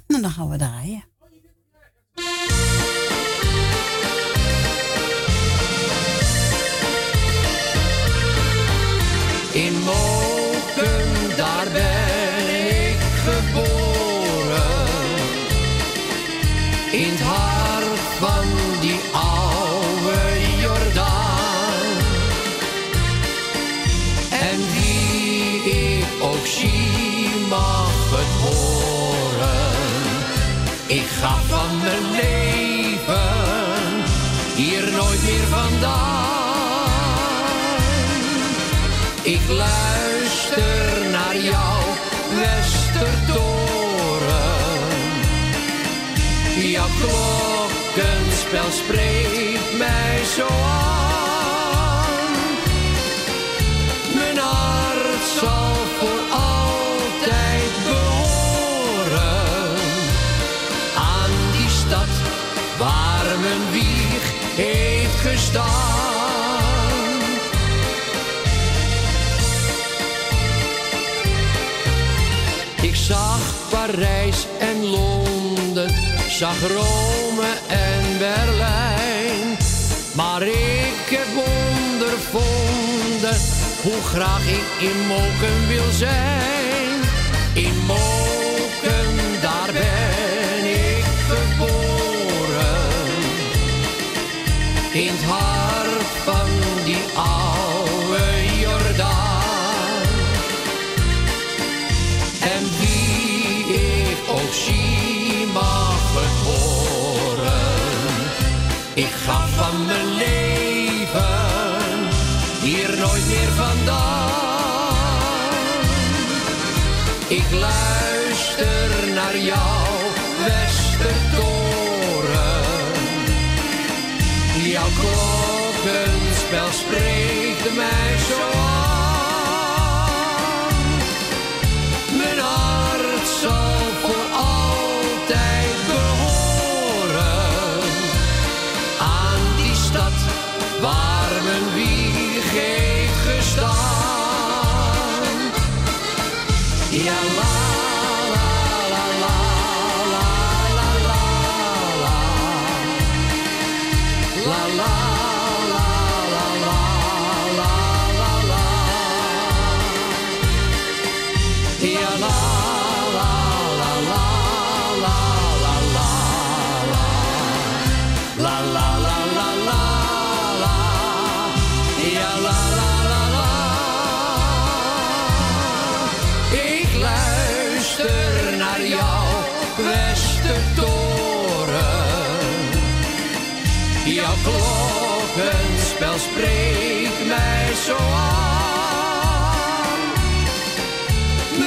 klokkenspel spreekt mij zo aan. Mijn hart zal voor altijd behoren aan die stad waar mijn wieg heeft gestaan. Ik zag Parijs en Londen, zag Rome en Berlijn. Maar ik heb ondervonden hoe graag ik in Moken wil zijn. In Moken, daar ben ik geboren. In het nooit meer vandaan. Ik luister naar jou, Westertoren. Jouw klokkenspel spreekt mij zo aan. Mijn hart zal voor altijd behoren aan die stad waar mijn wieg la, la, spreekt mij zo aan.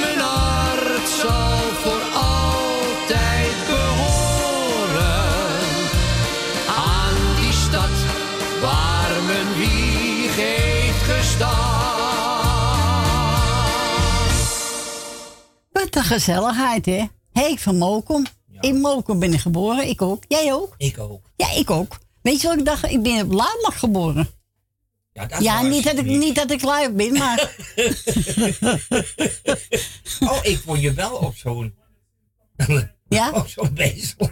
Mijn hart zal voor altijd behoren aan die stad waar mijn wieg heeft gestaan. Wat een gezelligheid, hè? Henk van Mokum. In Mokum ben ik geboren. Ik ook. Jij ook? Ik ook. Ja, ik ook. Weet je wat ik dacht? Ik ben op maandag geboren. Ja, dat Ja, was niet dat, ik, niet. dat ik live ben, maar... Oh, ik vond je wel op zo'n... Ja? Op zo'n bezel.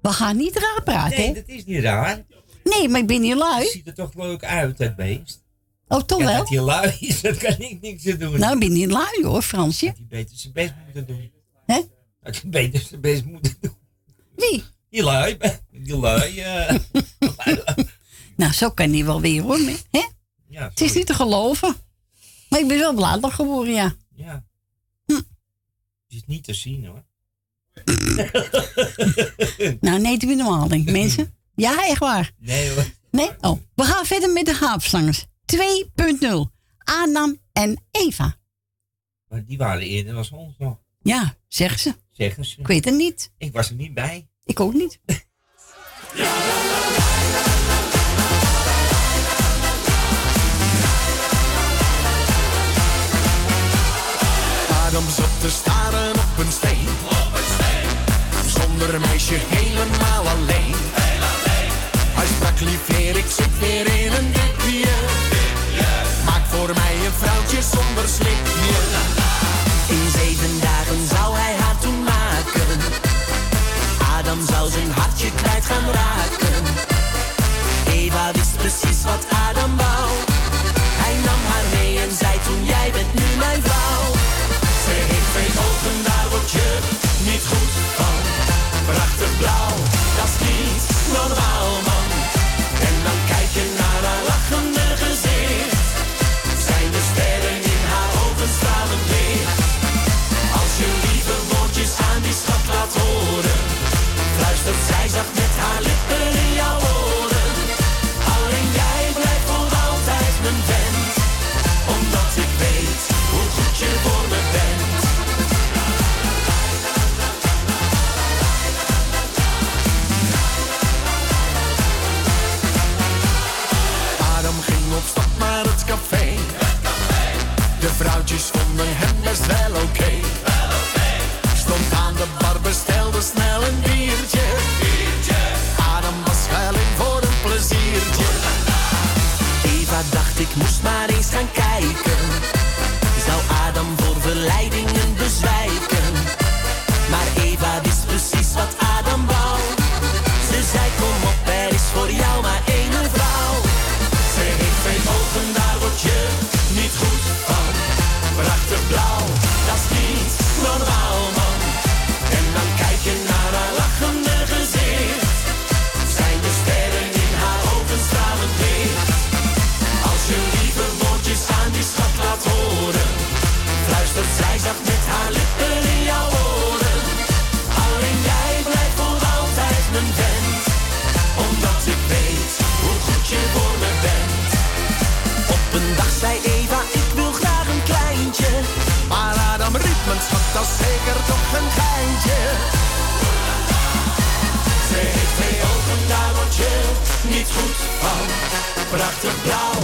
We gaan niet raar praten, Nee, hè? dat is niet raar. Nee, maar ik ben niet lui. Ziet er toch leuk uit, dat beest. Oh, toch ja, wel? dat hij lui is, dat kan ik niks aan doen. Nou, ik ben niet lui, hoor, Fransje. Dat hij beter zijn best moeten doen. Hè? Dat hij beter zijn best moeten doen. Wie? Die lui, die lui. eh. Nou, zo kan hij wel weer, hoor. Hè? ja, Het is niet te geloven. Maar ik ben wel maandag geboren, ja. Ja. Hm. Het is niet te zien hoor. Nou, nee, het is normaal, denk ik, mensen. Ja, echt waar. Nee hoor. Nee? Oh. We gaan verder met de haapslangers. 2.0. Adam en Eva. Maar die waren eerder als ons nog. Ja, zeggen ze. Zeggen ze. Ik weet het niet. Ik was er niet bij. Ik ook niet. Adam zat te staren op een steen. Zonder meisje helemaal alleen. Heel alleen. Hij sprak lief heer, ik zit weer in een dipje. Maak voor mij een vrouwtje zonder slipje. In zeven dagen zou hij haar toen maken. Adam zou zijn hartje kwijt gaan raken. Eva wist precies wat Adam wou De vrouwtjes vonden hem best wel oké. Stond aan de bar, bestelde snel een biertje. Adam was wel in voor een pleziertje. Eva dacht ik moest maar eens gaan kijken. Is zeker toch een geintje. Ze heeft twee ogen, daar word je niet goed van. Prachtig blauw,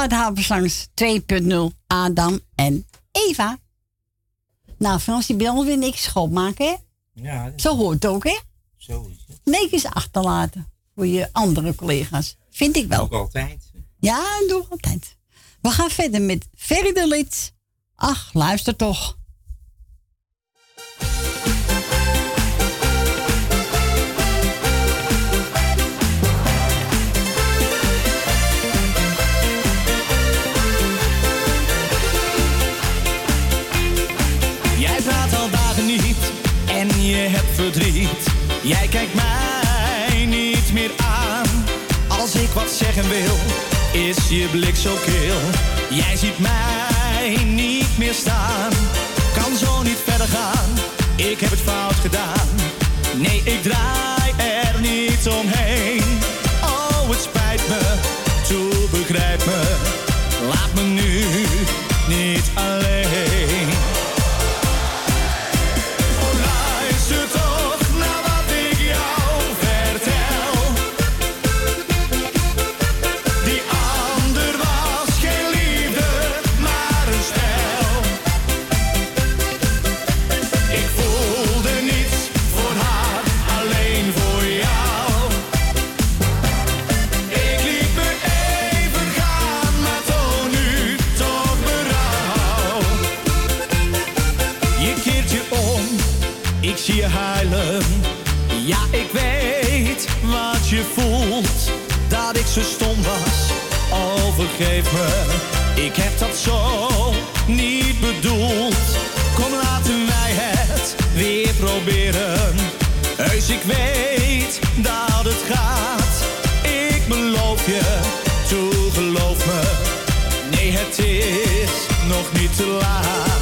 Het Haverslangs 2.0 Adam en Eva. Nou, Frans, je wil weer niks schoonmaken, hè? Ja, dat- Zo hoort het ook, hè? zo is het. Netjes achterlaten voor je andere collega's. Vind ik wel. Ook altijd. Ja, dat doe ik altijd. We gaan verder met Ferry de Lid. Ach, luister toch. Jij kijkt mij niet meer aan. Als ik wat zeggen wil, is je blik zo kil. Jij ziet mij niet meer staan. Kan zo niet verder gaan, ik heb het fout gedaan. Nee, ik draai er niet omheen. Ik heb dat zo niet bedoeld. Kom, laten wij het weer proberen. Heus, ik weet dat het gaat. Ik beloof je, toe geloof me. Nee, het is nog niet te laat.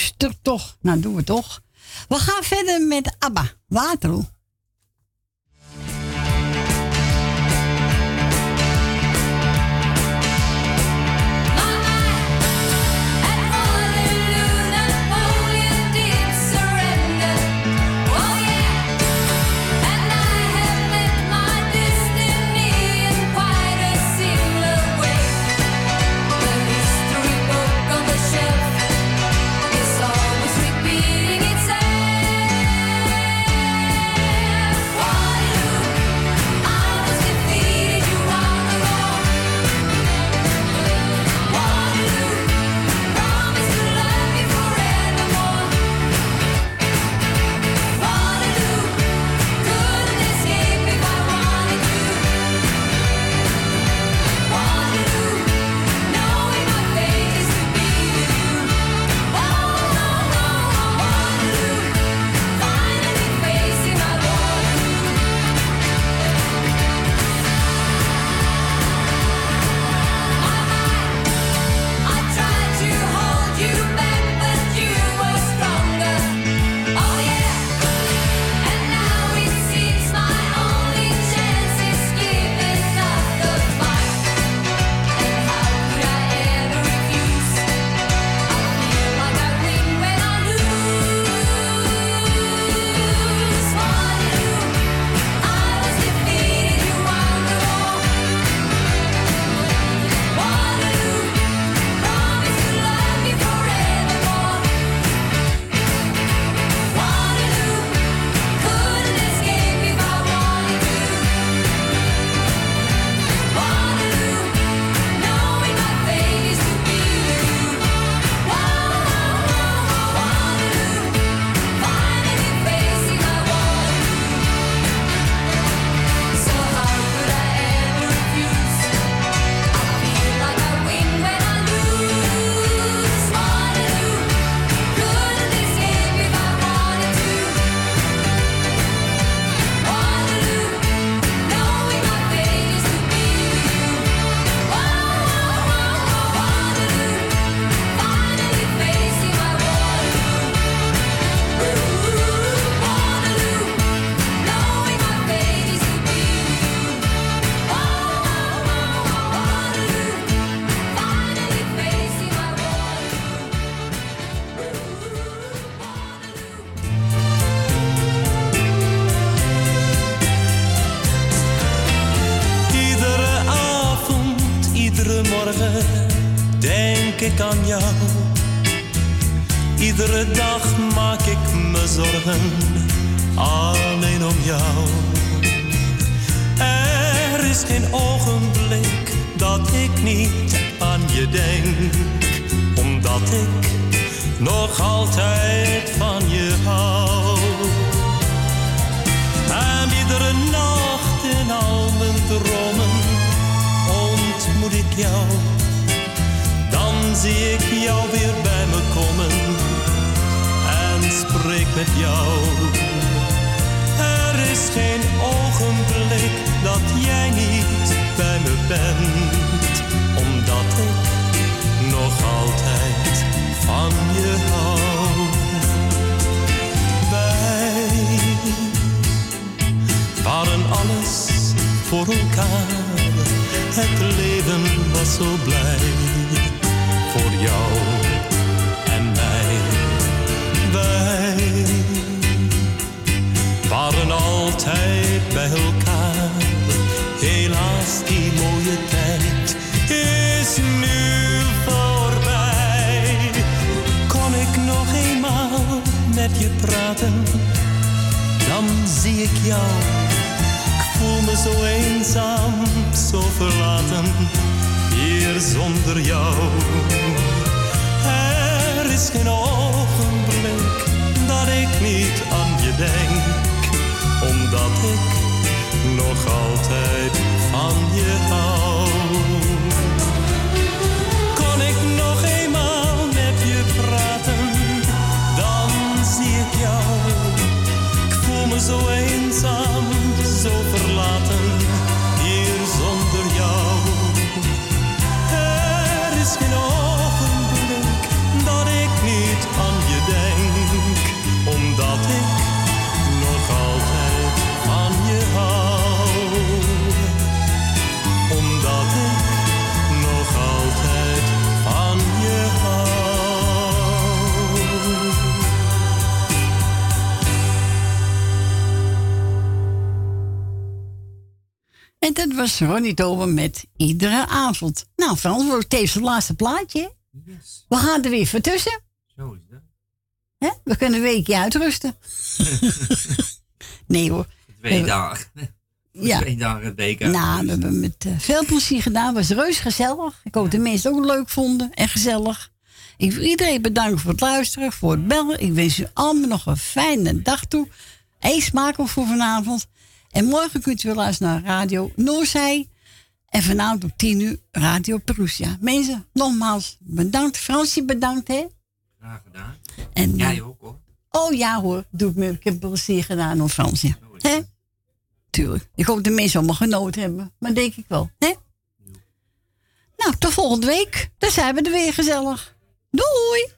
luister toch. Nou, doen we toch. We gaan verder met ABBA. Waterloo. Was Ronnie Tober met Iedere Avond. Nou, Frans, wordt tevens het laatste plaatje. We gaan er weer voor tussen. Zo is dat. We kunnen een weekje uitrusten. nee hoor. Twee We- dagen. Ja. Twee dagen het week. Nou, we hebben met eh, veel plezier gedaan. was reus gezellig. Ik hoop dat de mensen het ook leuk vonden en gezellig. Ik wil iedereen bedanken voor het luisteren, voor het bellen. Ik wens u allemaal nog een fijne dag toe. Eet smakelijk voor vanavond. En morgen kunt u weer luisteren naar Radio Noorzij. En vanavond om 10 uur Radio Perusia. Mensen, nogmaals bedankt. Fransje bedankt, hè? Graag gedaan. En, Jij eh, ook hoor. Oh ja hoor, doe ik, me, ik heb plezier gedaan hoor, Fransje. Hè? Tuurlijk. Ik hoop dat de mensen allemaal genoten hebben. Maar denk ik wel, hè? Nou, tot volgende week. Dan zijn we er weer gezellig. Doei!